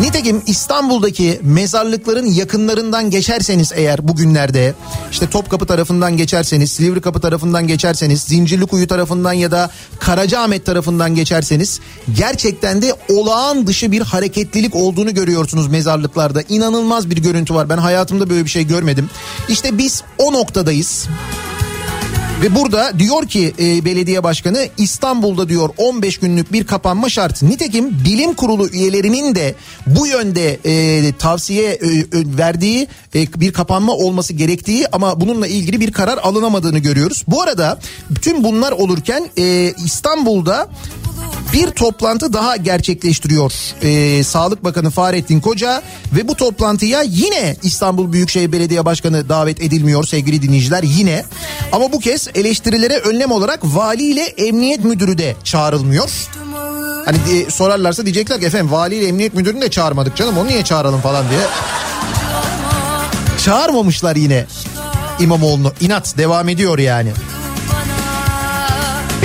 Nitekim İstanbul'daki mezarlıkların yakınlarından geçerseniz eğer bugünlerde işte Topkapı tarafından geçerseniz, Silivri Kapı tarafından geçerseniz, Zincirlikuyu tarafından ya da Karacaahmet tarafından geçerseniz gerçekten de olağan dışı bir hareketlilik olduğunu görüyorsunuz mezarlıklarda. İnanılmaz bir görüntü var. Ben hayatımda böyle bir şey görmedim. İşte biz o noktadayız. Ve burada diyor ki e, belediye başkanı İstanbul'da diyor 15 günlük bir kapanma şart. Nitekim bilim kurulu üyelerinin de bu yönde e, tavsiye e, verdiği e, bir kapanma olması gerektiği ama bununla ilgili bir karar alınamadığını görüyoruz. Bu arada bütün bunlar olurken e, İstanbul'da bir toplantı daha gerçekleştiriyor ee, Sağlık Bakanı Fahrettin Koca ve bu toplantıya yine İstanbul Büyükşehir Belediye Başkanı davet edilmiyor sevgili dinleyiciler yine ama bu kez eleştirilere önlem olarak vali ile emniyet müdürü de çağrılmıyor. Hani diye sorarlarsa diyecekler ki efendim vali ile emniyet müdürünü de çağırmadık canım onu niye çağıralım falan diye. Çağırmamışlar yine İmamoğlu'nu inat devam ediyor yani.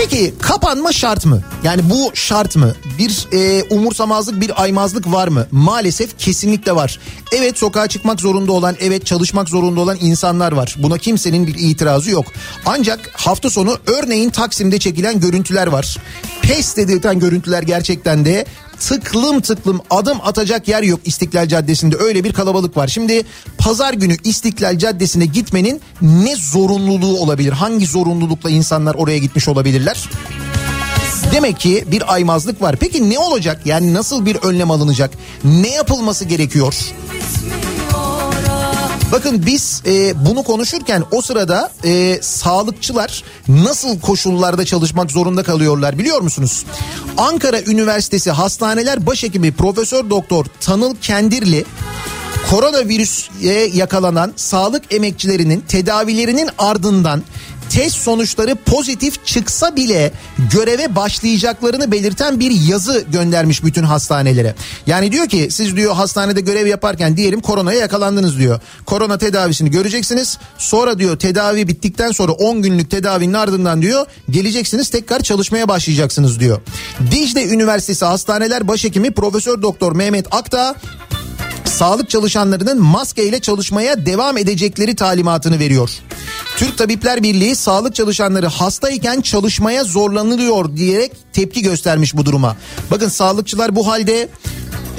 Peki kapanma şart mı? Yani bu şart mı? Bir e, umursamazlık, bir aymazlık var mı? Maalesef kesinlikle var. Evet sokağa çıkmak zorunda olan, evet çalışmak zorunda olan insanlar var. Buna kimsenin bir itirazı yok. Ancak hafta sonu örneğin Taksim'de çekilen görüntüler var. Pes dedirten görüntüler gerçekten de tıklım tıklım adım atacak yer yok İstiklal Caddesi'nde öyle bir kalabalık var. Şimdi pazar günü İstiklal Caddesi'ne gitmenin ne zorunluluğu olabilir? Hangi zorunlulukla insanlar oraya gitmiş olabilirler? Demek ki bir aymazlık var. Peki ne olacak? Yani nasıl bir önlem alınacak? Ne yapılması gerekiyor? Bakın biz e, bunu konuşurken o sırada e, sağlıkçılar nasıl koşullarda çalışmak zorunda kalıyorlar biliyor musunuz? Ankara Üniversitesi Hastaneler Başhekimi Profesör Doktor Tanıl Kendirli koronavirüse yakalanan sağlık emekçilerinin tedavilerinin ardından test sonuçları pozitif çıksa bile göreve başlayacaklarını belirten bir yazı göndermiş bütün hastanelere. Yani diyor ki siz diyor hastanede görev yaparken diyelim koronaya yakalandınız diyor. Korona tedavisini göreceksiniz. Sonra diyor tedavi bittikten sonra 10 günlük tedavinin ardından diyor geleceksiniz tekrar çalışmaya başlayacaksınız diyor. Dicle Üniversitesi Hastaneler Başhekimi Profesör Doktor Mehmet Akta sağlık çalışanlarının maske ile çalışmaya devam edecekleri talimatını veriyor. Türk Tabipler Birliği sağlık çalışanları hastayken çalışmaya zorlanılıyor diyerek tepki göstermiş bu duruma. Bakın sağlıkçılar bu halde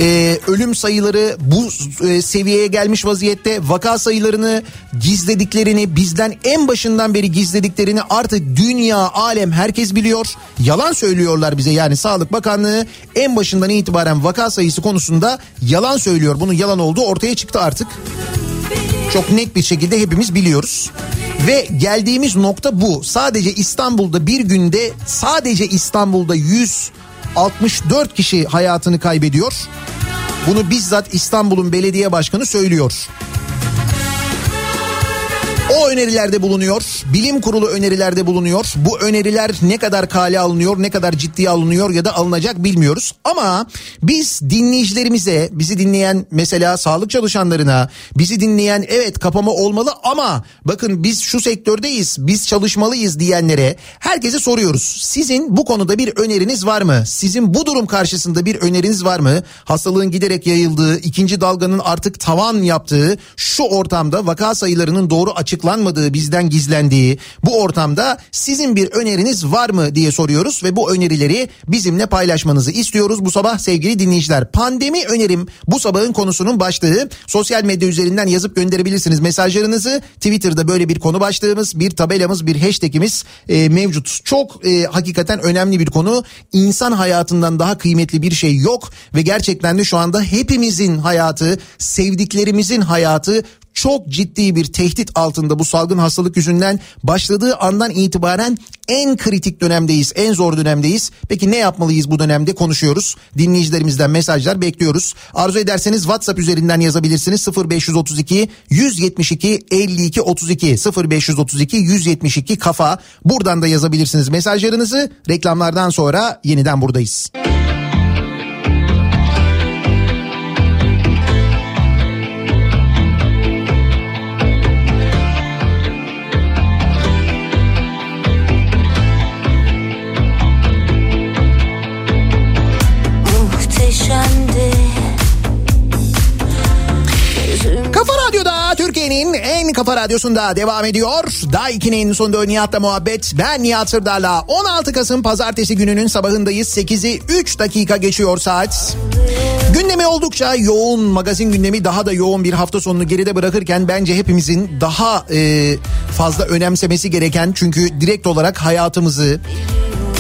e, ölüm sayıları bu e, seviyeye gelmiş vaziyette. Vaka sayılarını gizlediklerini bizden en başından beri gizlediklerini artık dünya alem herkes biliyor. Yalan söylüyorlar bize. Yani Sağlık Bakanlığı en başından itibaren vaka sayısı konusunda yalan söylüyor. Bunun yalan olduğu ortaya çıktı artık. Çok net bir şekilde hepimiz biliyoruz. Ve geldiğimiz nokta bu. Sadece İstanbul'da bir günde sadece İstanbul'da 164 kişi hayatını kaybediyor. Bunu bizzat İstanbul'un belediye başkanı söylüyor. Önerilerde bulunuyor. Bilim kurulu önerilerde bulunuyor. Bu öneriler ne kadar kale alınıyor, ne kadar ciddiye alınıyor ya da alınacak bilmiyoruz. Ama biz dinleyicilerimize, bizi dinleyen mesela sağlık çalışanlarına, bizi dinleyen evet kapama olmalı ama bakın biz şu sektördeyiz, biz çalışmalıyız diyenlere herkese soruyoruz. Sizin bu konuda bir öneriniz var mı? Sizin bu durum karşısında bir öneriniz var mı? Hastalığın giderek yayıldığı, ikinci dalganın artık tavan yaptığı şu ortamda vaka sayılarının doğru açıklanmadığı, bizden gizlendiği bu ortamda sizin bir öneriniz var mı diye soruyoruz ve bu önerileri bizimle paylaşmanızı istiyoruz bu sabah sevgili dinleyiciler. Pandemi önerim bu sabahın konusunun başlığı. Sosyal medya üzerinden yazıp gönderebilirsiniz mesajlarınızı. Twitter'da böyle bir konu başlığımız, bir tabelamız, bir hashtagimiz e, mevcut. Çok e, hakikaten önemli bir konu. İnsan hayatından daha kıymetli bir şey yok ve gerçekten de şu anda hepimizin hayatı, sevdiklerimizin hayatı çok ciddi bir tehdit altında bu salgın hastalık yüzünden başladığı andan itibaren en kritik dönemdeyiz, en zor dönemdeyiz. Peki ne yapmalıyız bu dönemde konuşuyoruz. Dinleyicilerimizden mesajlar bekliyoruz. Arzu ederseniz WhatsApp üzerinden yazabilirsiniz 0532 172 52 32 0532 172 kafa. Buradan da yazabilirsiniz mesajlarınızı. Reklamlardan sonra yeniden buradayız. muhteşemdi Türkiye'nin en kafa radyosunda devam ediyor. Daiki'nin sonunda Nihat'la muhabbet. Ben Nihat Sırdar'la 16 Kasım pazartesi gününün sabahındayız. 8'i 3 dakika geçiyor saat. Gündemi oldukça yoğun, magazin gündemi daha da yoğun bir hafta sonunu geride bırakırken bence hepimizin daha e, fazla önemsemesi gereken çünkü direkt olarak hayatımızı,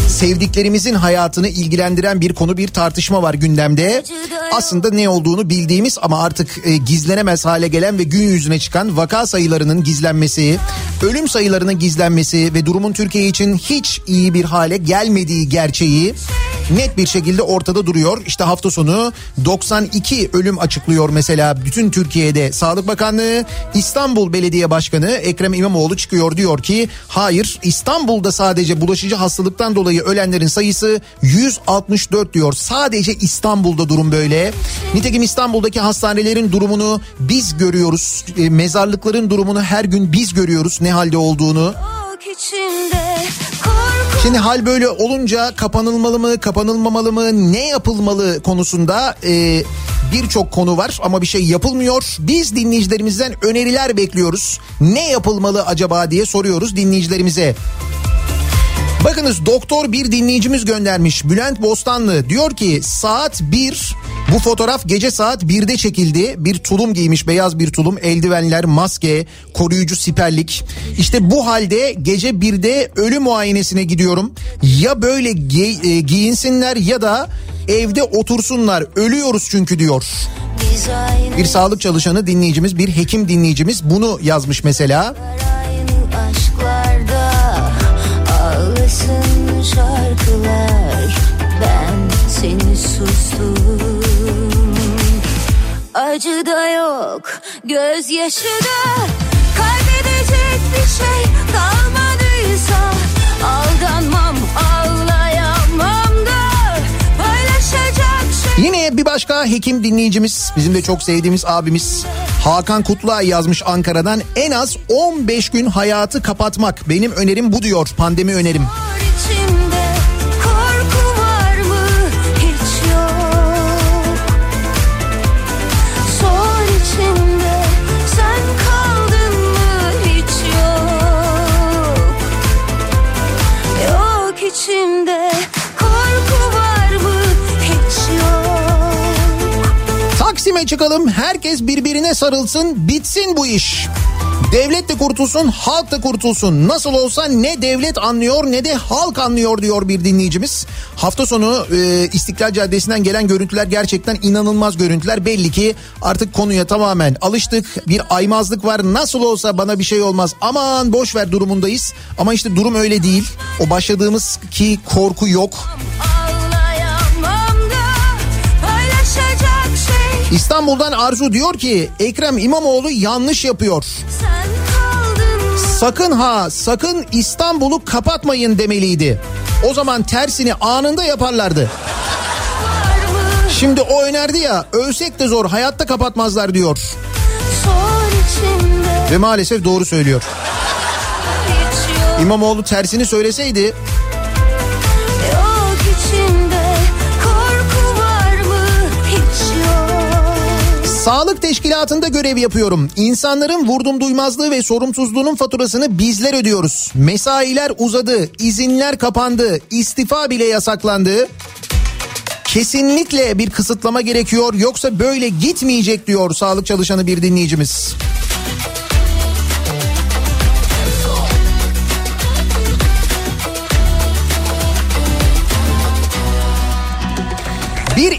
sevdiklerimizin hayatını ilgilendiren bir konu bir tartışma var gündemde. Aslında ne olduğunu bildiğimiz ama artık e, gizlenemez hale gelen ve gün yüzüne çıkan vaka sayılarının gizlenmesi, ölüm sayılarının gizlenmesi ve durumun Türkiye için hiç iyi bir hale gelmediği gerçeği net bir şekilde ortada duruyor. İşte hafta sonu 92 ölüm açıklıyor mesela bütün Türkiye'de Sağlık Bakanlığı. İstanbul Belediye Başkanı Ekrem İmamoğlu çıkıyor diyor ki hayır İstanbul'da sadece bulaşıcı hastalıktan dolayı ölenlerin sayısı 164 diyor. Sadece İstanbul'da durum böyle. Nitekim İstanbul'daki hastanelerin durumunu biz görüyoruz. E, mezarlıkların durumunu her gün biz görüyoruz ne halde olduğunu. Şimdi hal böyle olunca kapanılmalı mı, kapanılmamalı mı, ne yapılmalı konusunda e, birçok konu var ama bir şey yapılmıyor. Biz dinleyicilerimizden öneriler bekliyoruz. Ne yapılmalı acaba diye soruyoruz dinleyicilerimize. Bakınız doktor bir dinleyicimiz göndermiş Bülent Bostanlı diyor ki saat 1 bu fotoğraf gece saat 1'de çekildi. Bir tulum giymiş beyaz bir tulum eldivenler maske koruyucu siperlik. İşte bu halde gece 1'de ölü muayenesine gidiyorum. Ya böyle gi- e, giyinsinler ya da evde otursunlar ölüyoruz çünkü diyor. Bir sağlık çalışanı dinleyicimiz bir hekim dinleyicimiz bunu yazmış mesela. aynı sustum Acı da yok Gözyaşı da. Kaybedecek bir şey kalmadıysa Aldanmam ağlayamam da. Paylaşacak şey Yine bir başka hekim dinleyicimiz bizim de çok sevdiğimiz abimiz Hakan Kutluay yazmış Ankara'dan. En az 15 gün hayatı kapatmak benim önerim bu diyor pandemi önerim. içimde içimde Taksim'e çıkalım herkes birbirine sarılsın bitsin bu iş. Devlet de kurtulsun halk da kurtulsun. Nasıl olsa ne devlet anlıyor ne de halk anlıyor diyor bir dinleyicimiz. Hafta sonu e, İstiklal Caddesi'nden gelen görüntüler gerçekten inanılmaz görüntüler. Belli ki artık konuya tamamen alıştık. Bir aymazlık var nasıl olsa bana bir şey olmaz aman boş ver durumundayız. Ama işte durum öyle değil. O başladığımız ki korku yok. İstanbul'dan Arzu diyor ki Ekrem İmamoğlu yanlış yapıyor. Sakın ha sakın İstanbul'u kapatmayın demeliydi. O zaman tersini anında yaparlardı. Şimdi o önerdi ya ölsek de zor hayatta kapatmazlar diyor. Ve maalesef doğru söylüyor. İmamoğlu tersini söyleseydi Sağlık teşkilatında görev yapıyorum. İnsanların vurdum duymazlığı ve sorumsuzluğunun faturasını bizler ödüyoruz. Mesailer uzadı, izinler kapandı, istifa bile yasaklandı. Kesinlikle bir kısıtlama gerekiyor yoksa böyle gitmeyecek diyor sağlık çalışanı bir dinleyicimiz.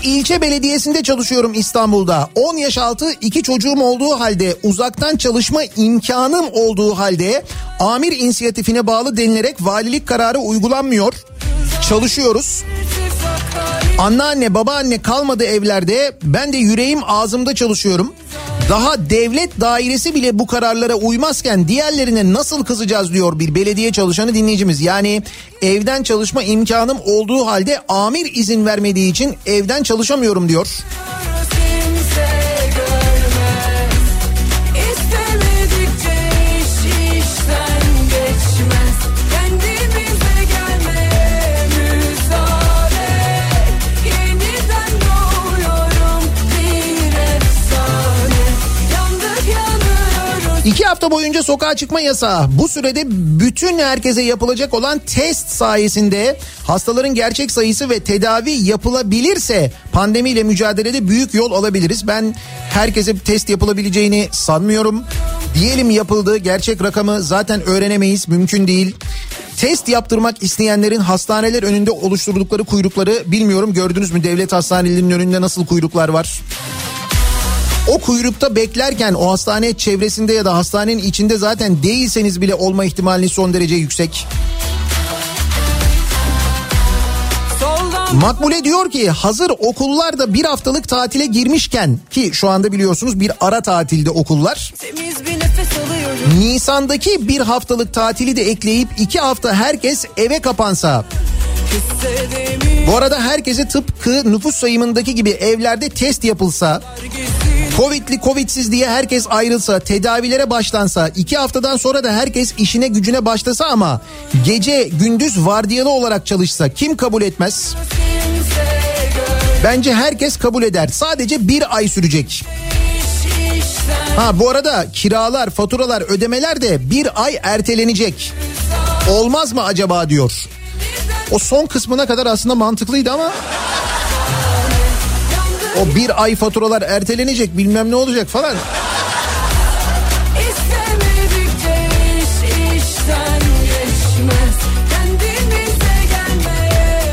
Bir ilçe belediyesinde çalışıyorum İstanbul'da. 10 yaş altı iki çocuğum olduğu halde uzaktan çalışma imkanım olduğu halde amir inisiyatifine bağlı denilerek valilik kararı uygulanmıyor. Çalışıyoruz. Anneanne babaanne kalmadı evlerde ben de yüreğim ağzımda çalışıyorum. Daha devlet dairesi bile bu kararlara uymazken diğerlerine nasıl kızacağız diyor bir belediye çalışanı dinleyicimiz. Yani evden çalışma imkanım olduğu halde amir izin vermediği için evden çalışamıyorum diyor. İki hafta boyunca sokağa çıkma yasağı. Bu sürede bütün herkese yapılacak olan test sayesinde hastaların gerçek sayısı ve tedavi yapılabilirse pandemiyle mücadelede büyük yol alabiliriz. Ben herkese test yapılabileceğini sanmıyorum. Diyelim yapıldı gerçek rakamı zaten öğrenemeyiz mümkün değil. Test yaptırmak isteyenlerin hastaneler önünde oluşturdukları kuyrukları bilmiyorum gördünüz mü devlet hastanelerinin önünde nasıl kuyruklar var? O kuyrukta beklerken o hastane çevresinde ya da hastanenin içinde zaten değilseniz bile olma ihtimaliniz son derece yüksek. Makbule diyor ki hazır okullar da bir haftalık tatile girmişken ki şu anda biliyorsunuz bir ara tatilde okullar. Bir Nisan'daki bir haftalık tatili de ekleyip iki hafta herkes eve kapansa. Bu arada herkese tıpkı nüfus sayımındaki gibi evlerde test yapılsa. Covid'li Covid'siz diye herkes ayrılsa, tedavilere başlansa, iki haftadan sonra da herkes işine gücüne başlasa ama gece gündüz vardiyalı olarak çalışsa kim kabul etmez? Bence herkes kabul eder. Sadece bir ay sürecek. Ha bu arada kiralar, faturalar, ödemeler de bir ay ertelenecek. Olmaz mı acaba diyor. O son kısmına kadar aslında mantıklıydı ama o bir ay faturalar ertelenecek bilmem ne olacak falan.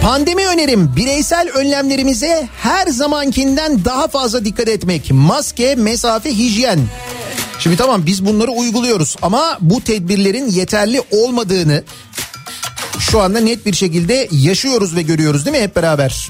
Pandemi önerim bireysel önlemlerimize her zamankinden daha fazla dikkat etmek. Maske, mesafe, hijyen. Şimdi tamam biz bunları uyguluyoruz ama bu tedbirlerin yeterli olmadığını şu anda net bir şekilde yaşıyoruz ve görüyoruz değil mi hep beraber?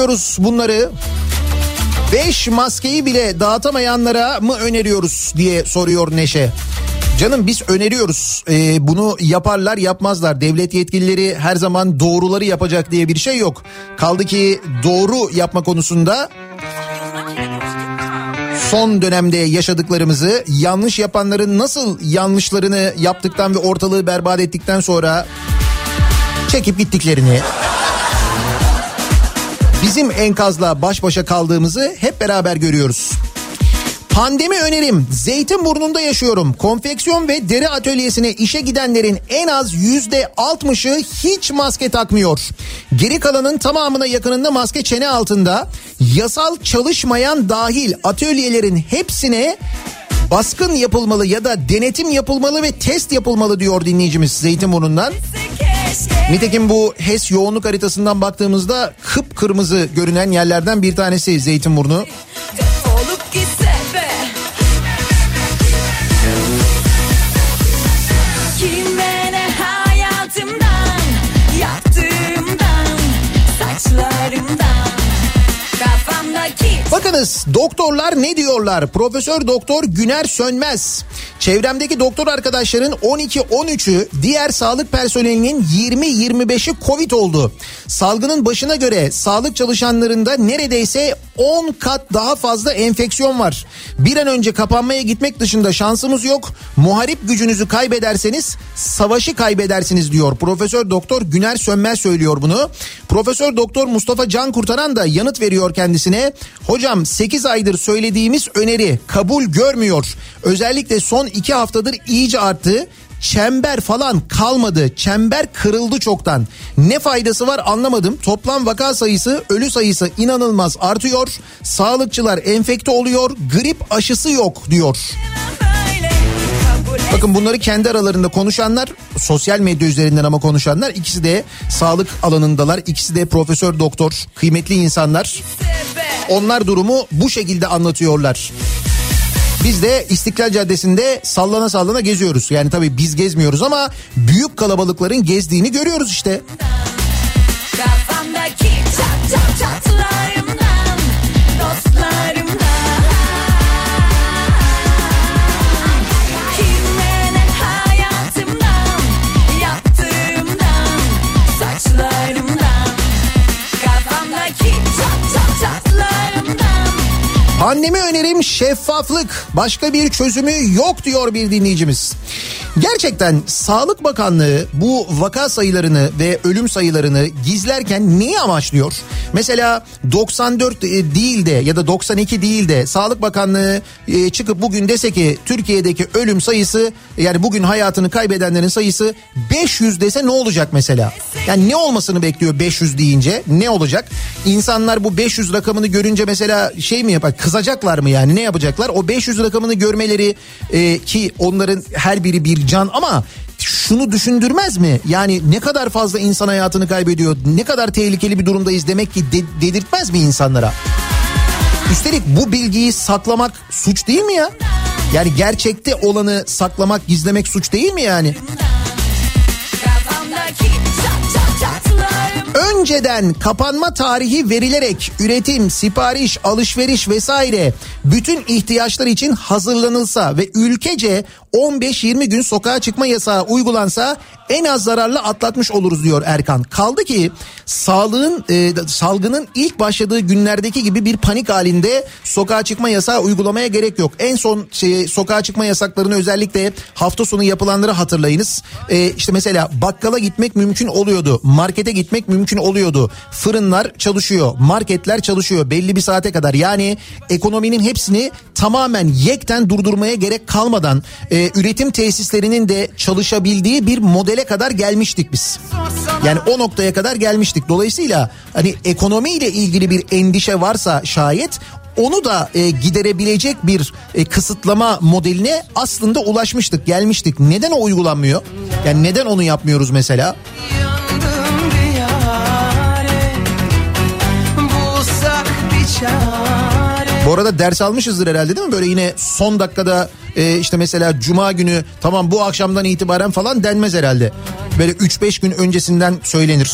Öneriyoruz bunları? 5 maskeyi bile dağıtamayanlara mı öneriyoruz diye soruyor Neşe. Canım biz öneriyoruz. Ee, bunu yaparlar yapmazlar. Devlet yetkilileri her zaman doğruları yapacak diye bir şey yok. Kaldı ki doğru yapma konusunda son dönemde yaşadıklarımızı yanlış yapanların nasıl yanlışlarını yaptıktan ve ortalığı berbat ettikten sonra çekip gittiklerini bizim enkazla baş başa kaldığımızı hep beraber görüyoruz. Pandemi önerim. Zeytinburnu'nda yaşıyorum. Konfeksiyon ve deri atölyesine işe gidenlerin en az yüzde altmışı hiç maske takmıyor. Geri kalanın tamamına yakınında maske çene altında. Yasal çalışmayan dahil atölyelerin hepsine baskın yapılmalı ya da denetim yapılmalı ve test yapılmalı diyor dinleyicimiz Zeytinburnu'ndan. Nitekim bu HES yoğunluk haritasından baktığımızda kıpkırmızı görünen yerlerden bir tanesi Zeytinburnu. Bakınız doktorlar ne diyorlar? Profesör Doktor Güner Sönmez. Çevremdeki doktor arkadaşların 12-13'ü diğer sağlık personelinin 20-25'i Covid oldu. Salgının başına göre sağlık çalışanlarında neredeyse 10 kat daha fazla enfeksiyon var. Bir an önce kapanmaya gitmek dışında şansımız yok. Muharip gücünüzü kaybederseniz savaşı kaybedersiniz diyor. Profesör Doktor Güner Sönmez söylüyor bunu. Profesör Doktor Mustafa Can Kurtaran da yanıt veriyor kendisine. Hocam 8 aydır söylediğimiz öneri kabul görmüyor. Özellikle son 2 haftadır iyice arttı. Çember falan kalmadı. Çember kırıldı çoktan. Ne faydası var anlamadım. Toplam vaka sayısı, ölü sayısı inanılmaz artıyor. Sağlıkçılar enfekte oluyor. Grip aşısı yok diyor. Bakın bunları kendi aralarında konuşanlar sosyal medya üzerinden ama konuşanlar ikisi de sağlık alanındalar. İkisi de profesör doktor kıymetli insanlar. Onlar durumu bu şekilde anlatıyorlar. Biz de İstiklal Caddesi'nde sallana sallana geziyoruz. Yani tabii biz gezmiyoruz ama büyük kalabalıkların gezdiğini görüyoruz işte. Kafamdaki çat çat çatlarımdan Pandemi önerim şeffaflık. Başka bir çözümü yok diyor bir dinleyicimiz. Gerçekten Sağlık Bakanlığı bu vaka sayılarını ve ölüm sayılarını gizlerken neyi amaçlıyor? Mesela 94 değil de ya da 92 değil de Sağlık Bakanlığı e, çıkıp bugün dese ki Türkiye'deki ölüm sayısı yani bugün hayatını kaybedenlerin sayısı 500 dese ne olacak mesela? Yani ne olmasını bekliyor 500 deyince ne olacak? İnsanlar bu 500 rakamını görünce mesela şey mi yapar kızacaklar mı yani ne yapacaklar? O 500 rakamını görmeleri e, ki onların her biri bir can ama şunu düşündürmez mi? Yani ne kadar fazla insan hayatını kaybediyor, ne kadar tehlikeli bir durumdayız demek ki de- dedirtmez mi insanlara? Üstelik bu bilgiyi saklamak suç değil mi ya? Yani gerçekte olanı saklamak, gizlemek suç değil mi yani? Kafamdaki Önceden kapanma tarihi verilerek üretim, sipariş, alışveriş vesaire bütün ihtiyaçlar için hazırlanılsa ve ülkece 15-20 gün sokağa çıkma yasağı uygulansa en az zararlı atlatmış oluruz diyor Erkan. Kaldı ki sağlığın e, salgının ilk başladığı günlerdeki gibi bir panik halinde sokağa çıkma yasağı uygulamaya gerek yok. En son şey, sokağa çıkma yasaklarını özellikle hafta sonu yapılanları hatırlayınız. E, işte mesela bakkala gitmek mümkün oluyordu. Markete gitmek mümkün oluyordu. Fırınlar çalışıyor. Marketler çalışıyor belli bir saate kadar. Yani ekonominin hepsini tamamen yekten durdurmaya gerek kalmadan e, üretim tesislerinin de çalışabildiği bir modele kadar gelmiştik biz. Yani o noktaya kadar gelmiştik. Dolayısıyla hani ekonomiyle ilgili bir endişe varsa şayet onu da e, giderebilecek bir e, kısıtlama modeline aslında ulaşmıştık, gelmiştik. Neden o uygulanmıyor? Yani neden onu yapmıyoruz mesela? Yandım diyare Bulsak bir çare Bu arada ders almışızdır herhalde değil mi? Böyle yine son dakikada e, işte mesela cuma günü tamam bu akşamdan itibaren falan denmez herhalde. Böyle 3-5 gün öncesinden söylenir.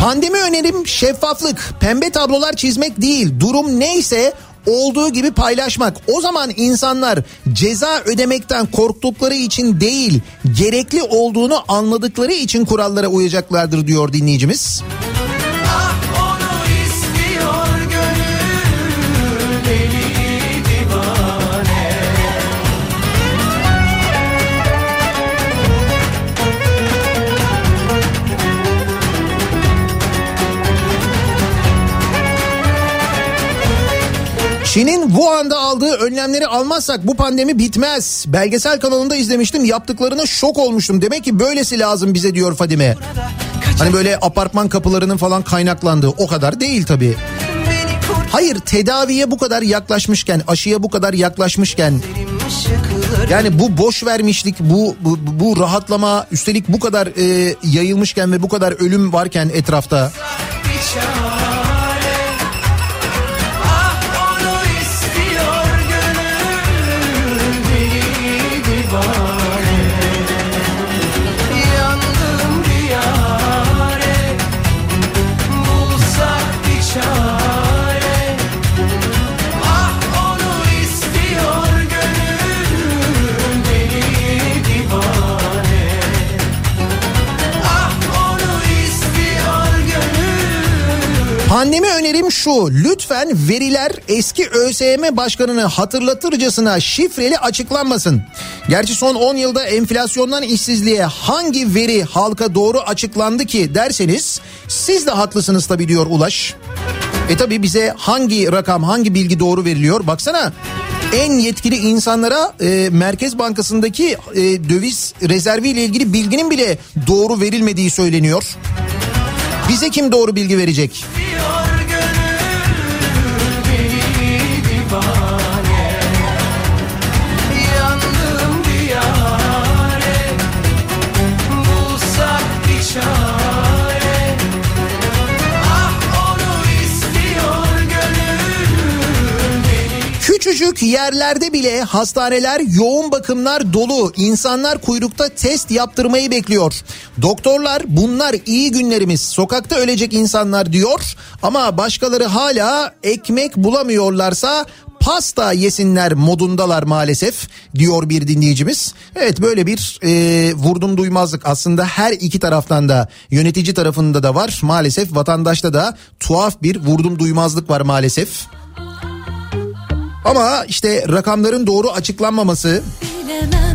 Pandemi önerim şeffaflık, pembe tablolar çizmek değil. Durum neyse olduğu gibi paylaşmak. O zaman insanlar ceza ödemekten korktukları için değil, gerekli olduğunu anladıkları için kurallara uyacaklardır diyor dinleyicimiz. Ah Çin'in Wuhan'da aldığı önlemleri almazsak bu pandemi bitmez. Belgesel kanalında izlemiştim yaptıklarına şok olmuştum. Demek ki böylesi lazım bize diyor Fadime. Hani böyle apartman kapılarının falan kaynaklandığı o kadar değil tabii. Hayır tedaviye bu kadar yaklaşmışken aşıya bu kadar yaklaşmışken yani bu boş vermişlik bu, bu, bu rahatlama üstelik bu kadar e, yayılmışken ve bu kadar ölüm varken etrafta önerim şu. Lütfen veriler eski ÖSYM başkanını hatırlatırcasına şifreli açıklanmasın. Gerçi son 10 yılda enflasyondan işsizliğe hangi veri halka doğru açıklandı ki derseniz siz de haklısınız tabii diyor Ulaş. E tabii bize hangi rakam hangi bilgi doğru veriliyor baksana en yetkili insanlara e, Merkez Bankası'ndaki e, döviz rezervi ile ilgili bilginin bile doğru verilmediği söyleniyor. Bize kim doğru bilgi verecek? Yandım Küçücük yerlerde bile hastaneler yoğun bakımlar dolu. İnsanlar kuyrukta test yaptırmayı bekliyor. Doktorlar bunlar iyi günlerimiz. Sokakta ölecek insanlar diyor. Ama başkaları hala ekmek bulamıyorlarsa pasta yesinler modundalar maalesef diyor bir dinleyicimiz. Evet böyle bir e, vurdum duymazlık aslında her iki taraftan da yönetici tarafında da var. Maalesef vatandaşta da tuhaf bir vurdum duymazlık var maalesef. Ama işte rakamların doğru açıklanmaması, Bilemem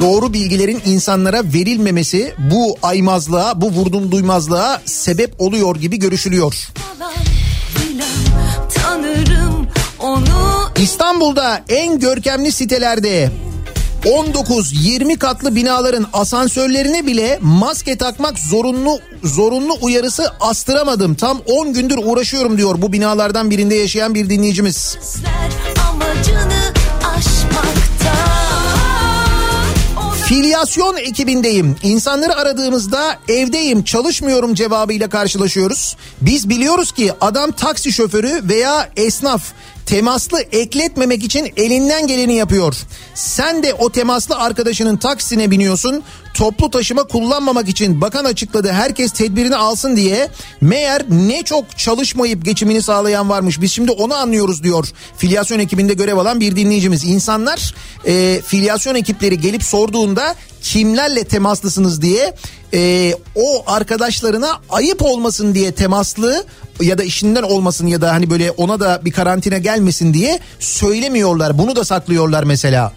doğru bilgilerin insanlara verilmemesi bu aymazlığa, bu vurdum duymazlığa sebep oluyor gibi görüşülüyor. İstanbul'da en görkemli sitelerde 19-20 katlı binaların asansörlerine bile maske takmak zorunlu zorunlu uyarısı astıramadım. Tam 10 gündür uğraşıyorum diyor bu binalardan birinde yaşayan bir dinleyicimiz. Filyasyon ekibindeyim. İnsanları aradığımızda evdeyim çalışmıyorum cevabıyla karşılaşıyoruz. Biz biliyoruz ki adam taksi şoförü veya esnaf temaslı ekletmemek için elinden geleni yapıyor. Sen de o temaslı arkadaşının taksine biniyorsun. Toplu taşıma kullanmamak için bakan açıkladı herkes tedbirini alsın diye. Meğer ne çok çalışmayıp geçimini sağlayan varmış. Biz şimdi onu anlıyoruz diyor. Filyasyon ekibinde görev alan bir dinleyicimiz. İnsanlar e, filyasyon ekipleri gelip sorduğunda kimlerle temaslısınız diye e, o arkadaşlarına ayıp olmasın diye temaslı ya da işinden olmasın ya da hani böyle ona da bir karantina gelmesin diye söylemiyorlar. Bunu da saklıyorlar mesela.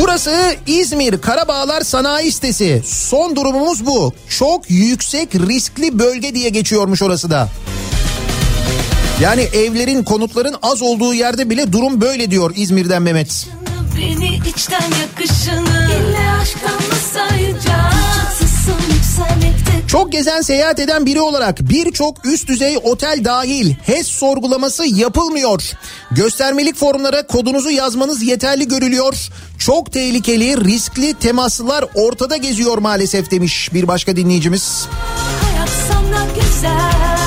Burası İzmir Karabağlar Sanayi Sitesi. Son durumumuz bu. Çok yüksek riskli bölge diye geçiyormuş orası da. Yani evlerin, konutların az olduğu yerde bile durum böyle diyor İzmir'den Mehmet. Beni içten yakışını ille aşktan mı Çok gezen seyahat eden biri olarak birçok üst düzey otel dahil HES sorgulaması yapılmıyor. Göstermelik formlara kodunuzu yazmanız yeterli görülüyor. Çok tehlikeli, riskli temaslılar ortada geziyor maalesef demiş bir başka dinleyicimiz. hayat sana güzel.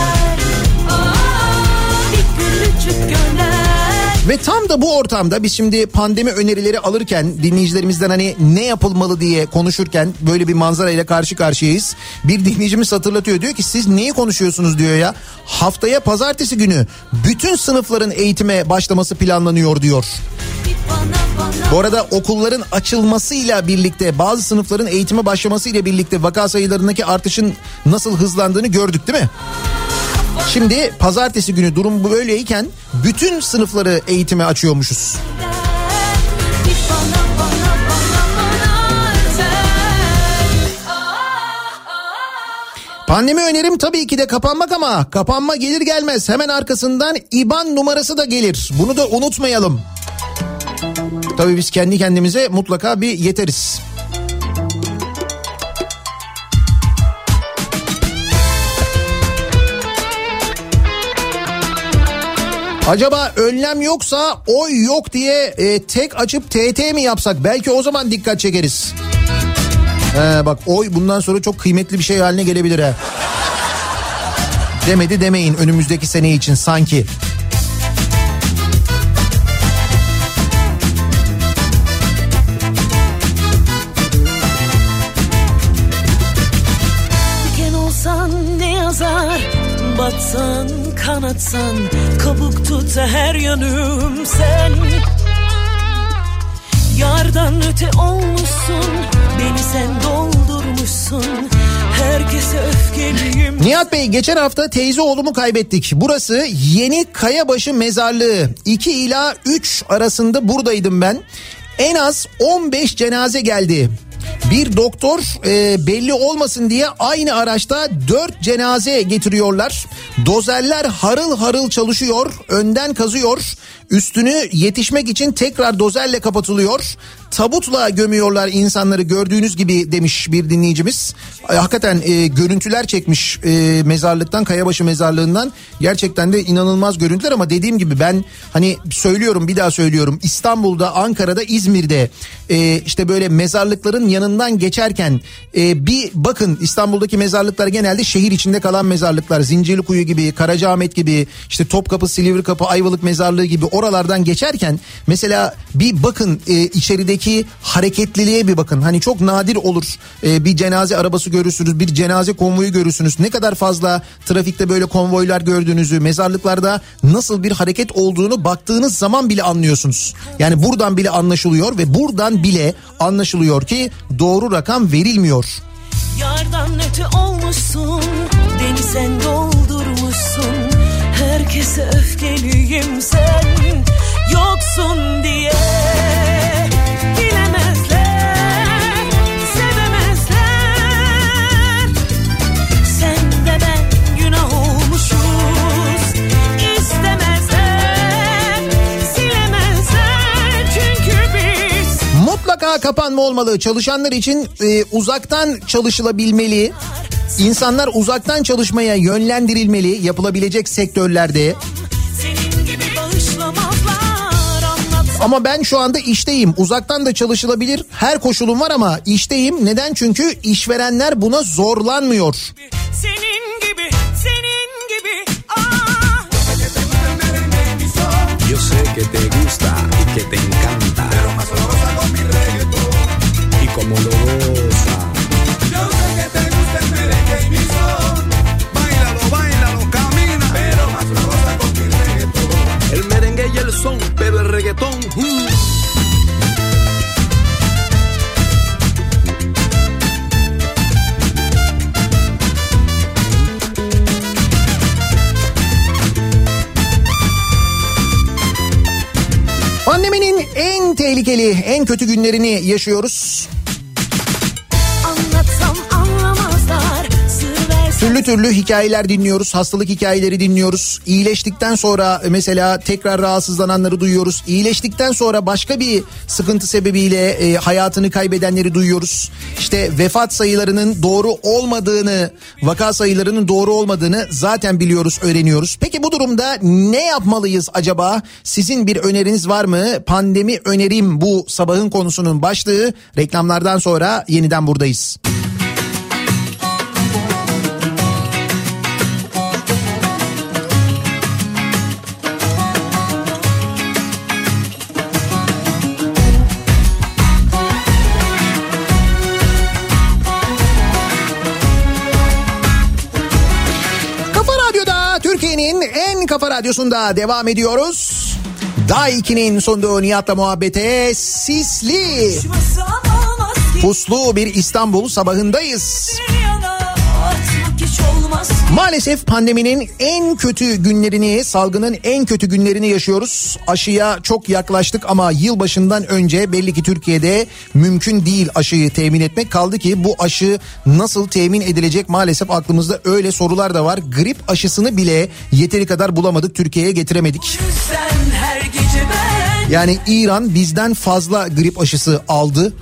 Ve tam da bu ortamda biz şimdi pandemi önerileri alırken dinleyicilerimizden hani ne yapılmalı diye konuşurken böyle bir manzarayla karşı karşıyayız. Bir dinleyicimiz hatırlatıyor diyor ki siz neyi konuşuyorsunuz diyor ya. Haftaya pazartesi günü bütün sınıfların eğitime başlaması planlanıyor diyor. Bu arada okulların açılmasıyla birlikte bazı sınıfların eğitime başlamasıyla birlikte vaka sayılarındaki artışın nasıl hızlandığını gördük değil mi? Şimdi pazartesi günü durum böyleyken bütün sınıfları eğitime açıyormuşuz. Pandemi önerim tabii ki de kapanmak ama kapanma gelir gelmez hemen arkasından IBAN numarası da gelir. Bunu da unutmayalım. Tabii biz kendi kendimize mutlaka bir yeteriz. Acaba önlem yoksa oy yok diye e, tek açıp TT mi yapsak? Belki o zaman dikkat çekeriz. He, bak oy bundan sonra çok kıymetli bir şey haline gelebilir ha. Demedi demeyin önümüzdeki sene için sanki. Batsan kanatsan Kabuk tut her yanım sen Yardan öte olmuşsun Beni sen doldurmuşsun Nihat Bey geçen hafta teyze oğlumu kaybettik. Burası Yeni Kayabaşı Mezarlığı. 2 ila 3 arasında buradaydım ben. En az 15 cenaze geldi. Bir doktor e, belli olmasın diye aynı araçta 4 cenaze getiriyorlar. Dozerler harıl harıl çalışıyor, önden kazıyor. Üstünü yetişmek için tekrar dozerle kapatılıyor. Tabutla gömüyorlar insanları gördüğünüz gibi demiş bir dinleyicimiz. Ay, Hakikaten e, görüntüler çekmiş e, mezarlıktan Kayabaşı mezarlığından. Gerçekten de inanılmaz görüntüler ama dediğim gibi ben hani söylüyorum bir daha söylüyorum. İstanbul'da, Ankara'da, İzmir'de e, işte böyle mezarlıkların yanından geçerken e, bir bakın İstanbul'daki mezarlıklar genelde şehir içinde kalan mezarlıklar. Zincirlikuyu gibi, Karacaahmet gibi, işte Topkapı, Silivri Ayvalık mezarlığı gibi oralardan geçerken mesela bir bakın e, içerideki hareketliliğe bir bakın. Hani çok nadir olur e, bir cenaze arabası görürsünüz, bir cenaze konvoyu görürsünüz. Ne kadar fazla trafikte böyle konvoylar gördüğünüzü, mezarlıklarda nasıl bir hareket olduğunu baktığınız zaman bile anlıyorsunuz. Yani buradan bile anlaşılıyor ve buradan bile anlaşılıyor ki doğru rakam verilmiyor. Yardan öte olmuşsun Beni sen kapanma olmalı. Çalışanlar için e, uzaktan çalışılabilmeli. İnsanlar uzaktan çalışmaya yönlendirilmeli yapılabilecek sektörlerde. Ama ben şu anda işteyim. Uzaktan da çalışılabilir. Her koşulum var ama işteyim. Neden? Çünkü işverenler buna zorlanmıyor. Senin gibi, senin gibi. Ah. Yo sé que te gusta y que te encanta. Pero más como lo goza. Yo sé que te gusta el merengue y mi son. Báilalo, báilalo, camina. Pero más lo goza con mi reggaetón. El merengue y el son, pero el reggaetón. mm. Pandeminin en tehlikeli, en kötü günlerini yaşıyoruz. Türlü türlü hikayeler dinliyoruz, hastalık hikayeleri dinliyoruz. İyileştikten sonra mesela tekrar rahatsızlananları duyuyoruz. İyileştikten sonra başka bir sıkıntı sebebiyle e, hayatını kaybedenleri duyuyoruz. İşte vefat sayılarının doğru olmadığını, vaka sayılarının doğru olmadığını zaten biliyoruz, öğreniyoruz. Peki bu durumda ne yapmalıyız acaba? Sizin bir öneriniz var mı? Pandemi önerim bu sabahın konusunun başlığı. Reklamlardan sonra yeniden buradayız. Radyosunda devam ediyoruz. Daha 2'nin sunduğu Nihat'la muhabbete sisli, puslu bir İstanbul sabahındayız. yana olmaz. Maalesef pandeminin en kötü günlerini, salgının en kötü günlerini yaşıyoruz. Aşıya çok yaklaştık ama yılbaşından önce belli ki Türkiye'de mümkün değil aşıyı temin etmek. Kaldı ki bu aşı nasıl temin edilecek maalesef aklımızda öyle sorular da var. Grip aşısını bile yeteri kadar bulamadık, Türkiye'ye getiremedik. Yani İran bizden fazla grip aşısı aldı.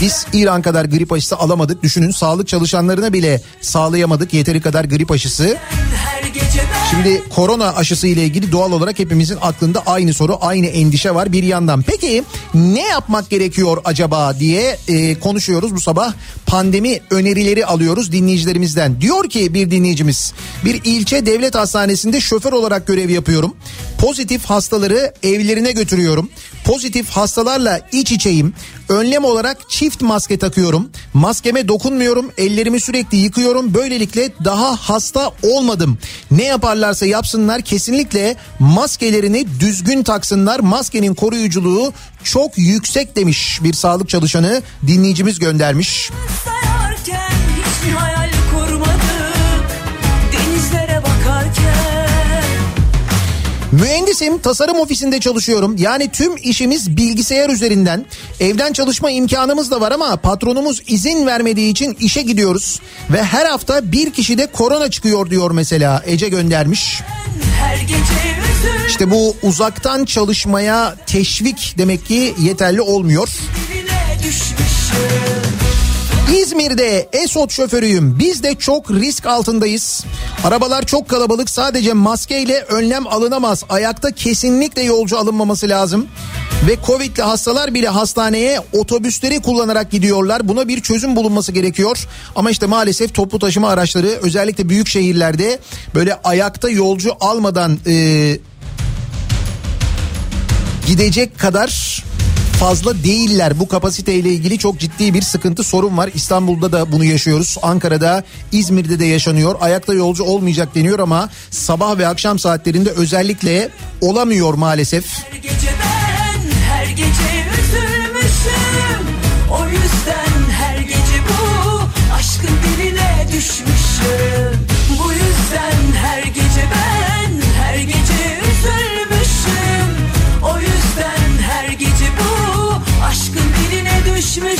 Biz İran kadar grip aşısı alamadık. Düşünün sağlık çalışanlarına bile sağlayamadık yeteri kadar grip aşısı. Şimdi korona aşısı ile ilgili doğal olarak hepimizin aklında aynı soru, aynı endişe var bir yandan. Peki ne yapmak gerekiyor acaba diye e, konuşuyoruz bu sabah. Pandemi önerileri alıyoruz dinleyicilerimizden. Diyor ki bir dinleyicimiz, bir ilçe devlet hastanesinde şoför olarak görev yapıyorum. Pozitif hastaları evlerine götürüyorum. Pozitif hastalarla iç içeyim. Önlem olarak çift maske takıyorum. Maskeme dokunmuyorum. Ellerimi sürekli yıkıyorum. Böylelikle daha hasta olmadım. Ne yaparlarsa yapsınlar kesinlikle maskelerini düzgün taksınlar. Maskenin koruyuculuğu çok yüksek demiş bir sağlık çalışanı dinleyicimiz göndermiş. Sayarken hiç mi hayal Mühendisim, tasarım ofisinde çalışıyorum. Yani tüm işimiz bilgisayar üzerinden. Evden çalışma imkanımız da var ama patronumuz izin vermediği için işe gidiyoruz. Ve her hafta bir kişi de korona çıkıyor diyor mesela Ece göndermiş. İşte bu uzaktan çalışmaya teşvik demek ki yeterli olmuyor. dibine düşmüşüm İzmir'de Esot şoförüyüm. Biz de çok risk altındayız. Arabalar çok kalabalık. Sadece maskeyle önlem alınamaz. Ayakta kesinlikle yolcu alınmaması lazım. Ve Covid'li hastalar bile hastaneye otobüsleri kullanarak gidiyorlar. Buna bir çözüm bulunması gerekiyor. Ama işte maalesef toplu taşıma araçları özellikle büyük şehirlerde böyle ayakta yolcu almadan e, gidecek kadar fazla değiller. Bu kapasiteyle ilgili çok ciddi bir sıkıntı sorun var. İstanbul'da da bunu yaşıyoruz. Ankara'da, İzmir'de de yaşanıyor. Ayakta yolcu olmayacak deniyor ama sabah ve akşam saatlerinde özellikle olamıyor maalesef. Her gece ben her gece üzülmüşüm O yüzden her gece bu aşkın diline düşmüşüm düşmüşüm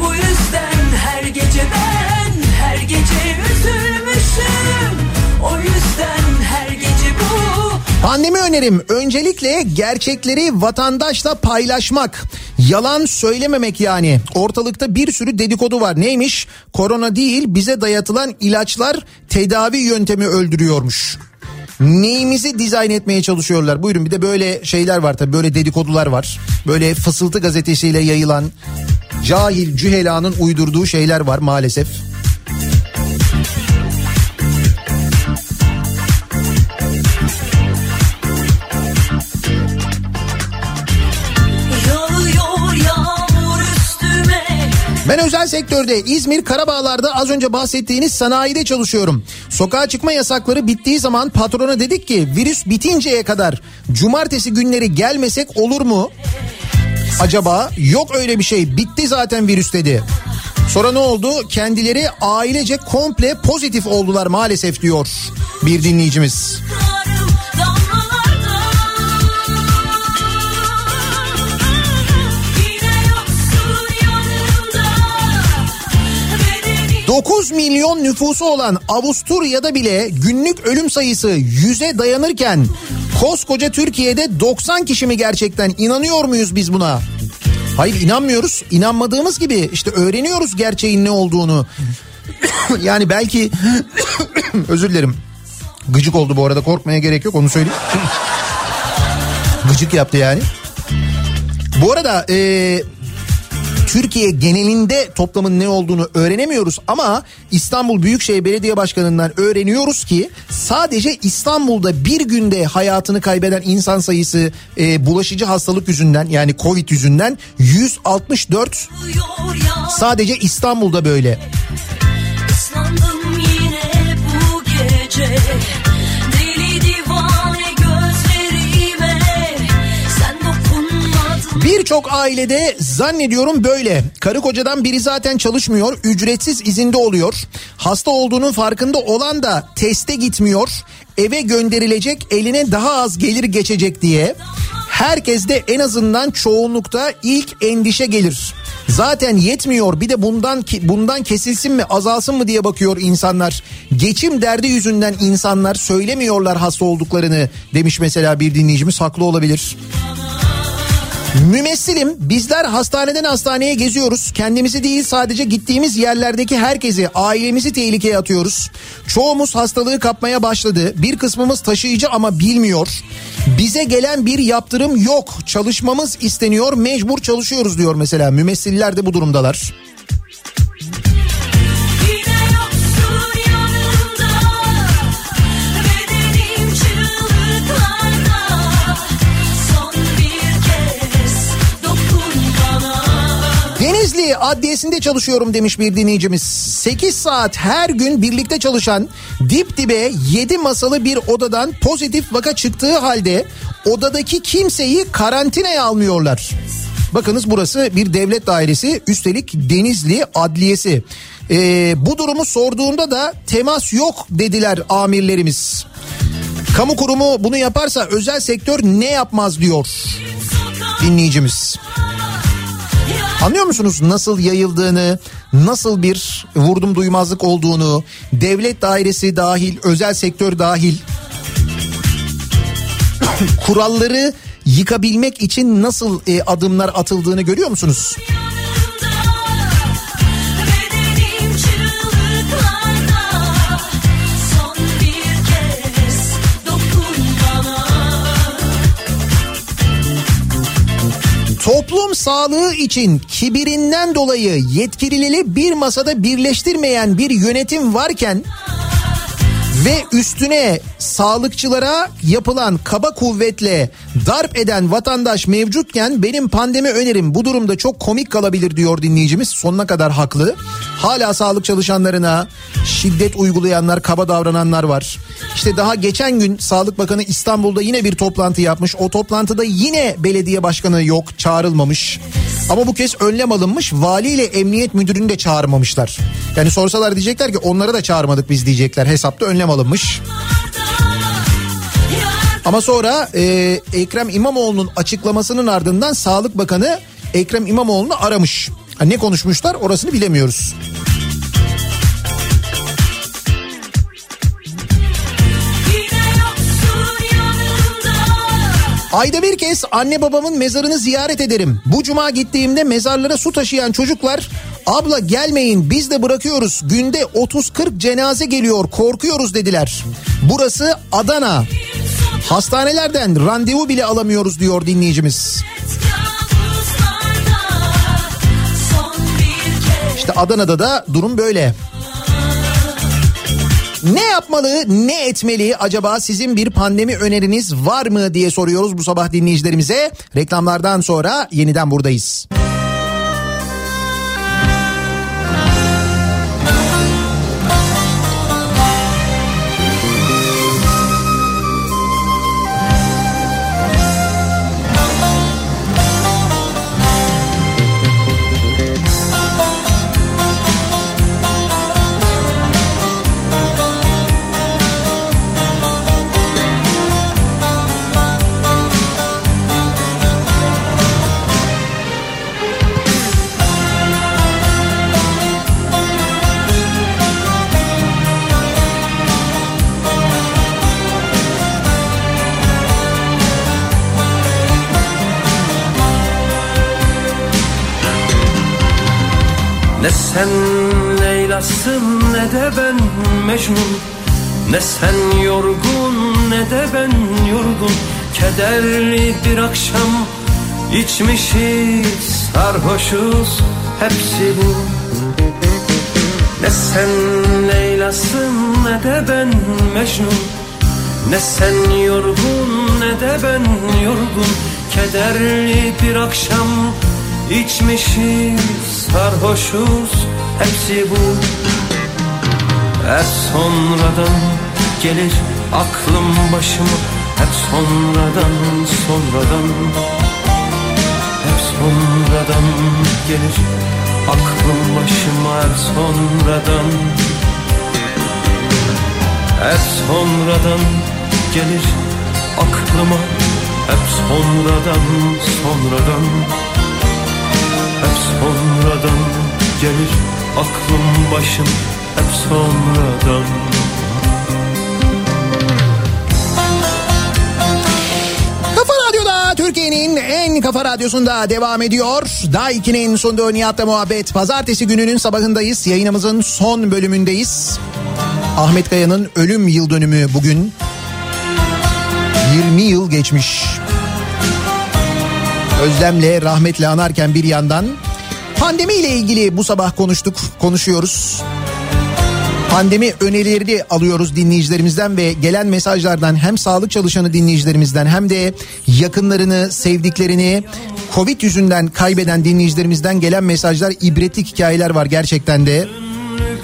Bu yüzden her gece ben her gece üzülmüşüm O yüzden her gece bu Pandemi önerim öncelikle gerçekleri vatandaşla paylaşmak. Yalan söylememek yani. Ortalıkta bir sürü dedikodu var. Neymiş? Korona değil bize dayatılan ilaçlar tedavi yöntemi öldürüyormuş. Neyimizi dizayn etmeye çalışıyorlar. Buyurun bir de böyle şeyler var tabii böyle dedikodular var. Böyle fısıltı gazetesiyle yayılan cahil cühelanın uydurduğu şeyler var maalesef. Ben özel sektörde İzmir Karabağlar'da az önce bahsettiğiniz sanayide çalışıyorum. Sokağa çıkma yasakları bittiği zaman patrona dedik ki virüs bitinceye kadar cumartesi günleri gelmesek olur mu? Acaba yok öyle bir şey bitti zaten virüs dedi. Sonra ne oldu? Kendileri ailece komple pozitif oldular maalesef diyor bir dinleyicimiz. Karım 9 milyon nüfusu olan Avusturya'da bile günlük ölüm sayısı 100'e dayanırken koskoca Türkiye'de 90 kişi mi gerçekten inanıyor muyuz biz buna? Hayır inanmıyoruz. İnanmadığımız gibi işte öğreniyoruz gerçeğin ne olduğunu. yani belki özür dilerim. Gıcık oldu bu arada korkmaya gerek yok onu söyleyeyim. Gıcık yaptı yani. Bu arada eee Türkiye genelinde toplamın ne olduğunu öğrenemiyoruz ama İstanbul Büyükşehir Belediye Başkanı'ndan öğreniyoruz ki sadece İstanbul'da bir günde hayatını kaybeden insan sayısı e, bulaşıcı hastalık yüzünden yani Covid yüzünden 164 yağıyor ya sadece İstanbul'da böyle. Birçok ailede zannediyorum böyle. Karı kocadan biri zaten çalışmıyor, ücretsiz izinde oluyor. Hasta olduğunun farkında olan da teste gitmiyor. Eve gönderilecek, eline daha az gelir geçecek diye. Herkes de en azından çoğunlukta ilk endişe gelir. Zaten yetmiyor bir de bundan bundan kesilsin mi azalsın mı diye bakıyor insanlar. Geçim derdi yüzünden insanlar söylemiyorlar hasta olduklarını demiş mesela bir dinleyicimiz haklı olabilir. Mümessilim bizler hastaneden hastaneye geziyoruz. Kendimizi değil sadece gittiğimiz yerlerdeki herkesi ailemizi tehlikeye atıyoruz. Çoğumuz hastalığı kapmaya başladı. Bir kısmımız taşıyıcı ama bilmiyor. Bize gelen bir yaptırım yok. Çalışmamız isteniyor mecbur çalışıyoruz diyor mesela. Mümessiller de bu durumdalar. Adliyesinde çalışıyorum demiş bir dinleyicimiz. 8 saat her gün birlikte çalışan dip dibe 7 masalı bir odadan pozitif vaka çıktığı halde odadaki kimseyi karantinaya almıyorlar. Bakınız burası bir devlet dairesi üstelik Denizli Adliyesi. Ee, bu durumu sorduğunda da temas yok dediler amirlerimiz. Kamu kurumu bunu yaparsa özel sektör ne yapmaz diyor dinleyicimiz. Anlıyor musunuz nasıl yayıldığını, nasıl bir vurdum duymazlık olduğunu, devlet dairesi dahil, özel sektör dahil kuralları yıkabilmek için nasıl e, adımlar atıldığını görüyor musunuz? Toplum sağlığı için kibirinden dolayı yetkilileri bir masada birleştirmeyen bir yönetim varken ve üstüne sağlıkçılara yapılan kaba kuvvetle darp eden vatandaş mevcutken benim pandemi önerim bu durumda çok komik kalabilir diyor dinleyicimiz. Sonuna kadar haklı. Hala sağlık çalışanlarına şiddet uygulayanlar, kaba davrananlar var. İşte daha geçen gün Sağlık Bakanı İstanbul'da yine bir toplantı yapmış. O toplantıda yine belediye başkanı yok, çağrılmamış. Ama bu kez önlem alınmış. Vali ile emniyet müdürünü de çağırmamışlar. Yani sorsalar diyecekler ki onları da çağırmadık biz diyecekler. Hesapta önlem alınmış. Ama sonra e, Ekrem İmamoğlu'nun açıklamasının ardından Sağlık Bakanı Ekrem İmamoğlu'nu aramış. Ne konuşmuşlar orasını bilemiyoruz. Ayda bir kez anne babamın mezarını ziyaret ederim. Bu cuma gittiğimde mezarlara su taşıyan çocuklar abla gelmeyin biz de bırakıyoruz. Günde 30-40 cenaze geliyor korkuyoruz dediler. Burası Adana. Hastanelerden randevu bile alamıyoruz diyor dinleyicimiz. Kabuslarda İşte Adana'da da durum böyle. Ne yapmalı, ne etmeli acaba sizin bir pandemi öneriniz var mı diye soruyoruz bu sabah dinleyicilerimize. Reklamlardan sonra yeniden buradayız. Leyla'sın ne de ben Mecnun. Ne sen yorgun ne de ben yorgun. Kederli bir akşam içmişiz sarhoşuz hepsi bu. Ne sen Leyla'sın ne de ben Mecnun. Ne sen yorgun ne de ben yorgun. Kederli bir akşam içmişiz sarhoşuz hepsi bu. Hep sonradan gelir aklım başıma. Hep sonradan sonradan. Hep sonradan gelir aklım başıma. Hep sonradan. Hep sonradan gelir aklıma. Hep sonradan sonradan. Hep sonradan gelir aklım başım Hep sonradan Kafa Radyo'da Türkiye'nin en kafa radyosunda devam ediyor. Daha 2'nin sunduğu Nihat'la muhabbet. Pazartesi gününün sabahındayız. Yayınımızın son bölümündeyiz. Ahmet Kaya'nın ölüm yıl dönümü bugün. 20 yıl geçmiş. Özlemle rahmetle anarken bir yandan pandemiyle ilgili bu sabah konuştuk, konuşuyoruz. Pandemi önerileri alıyoruz dinleyicilerimizden ve gelen mesajlardan hem sağlık çalışanı dinleyicilerimizden hem de yakınlarını, sevdiklerini Covid yüzünden kaybeden dinleyicilerimizden gelen mesajlar ibretlik hikayeler var gerçekten de.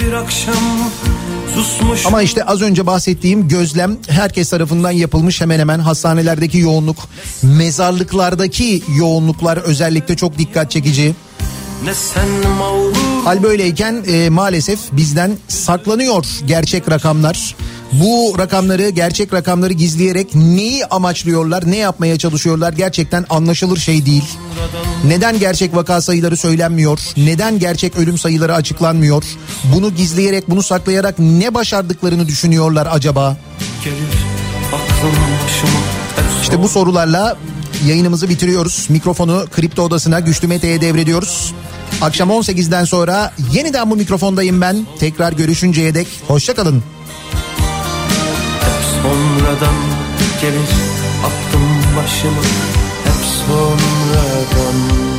Bir akşam susmuş Ama işte az önce bahsettiğim gözlem herkes tarafından yapılmış hemen hemen hastanelerdeki yoğunluk, mezarlıklardaki yoğunluklar özellikle çok dikkat çekici. Hal böyleyken e, maalesef bizden saklanıyor gerçek rakamlar. Bu rakamları, gerçek rakamları gizleyerek neyi amaçlıyorlar, ne yapmaya çalışıyorlar gerçekten anlaşılır şey değil. Neden gerçek vaka sayıları söylenmiyor? Neden gerçek ölüm sayıları açıklanmıyor? Bunu gizleyerek, bunu saklayarak ne başardıklarını düşünüyorlar acaba? İşte bu sorularla yayınımızı bitiriyoruz. Mikrofonu Kripto Odası'na Güçlü Mete'ye devrediyoruz. Akşam 18'den sonra yeniden bu mikrofondayım ben. Tekrar görüşünceye dek hoşçakalın. sonradan gelir aklım başıma hep sonradan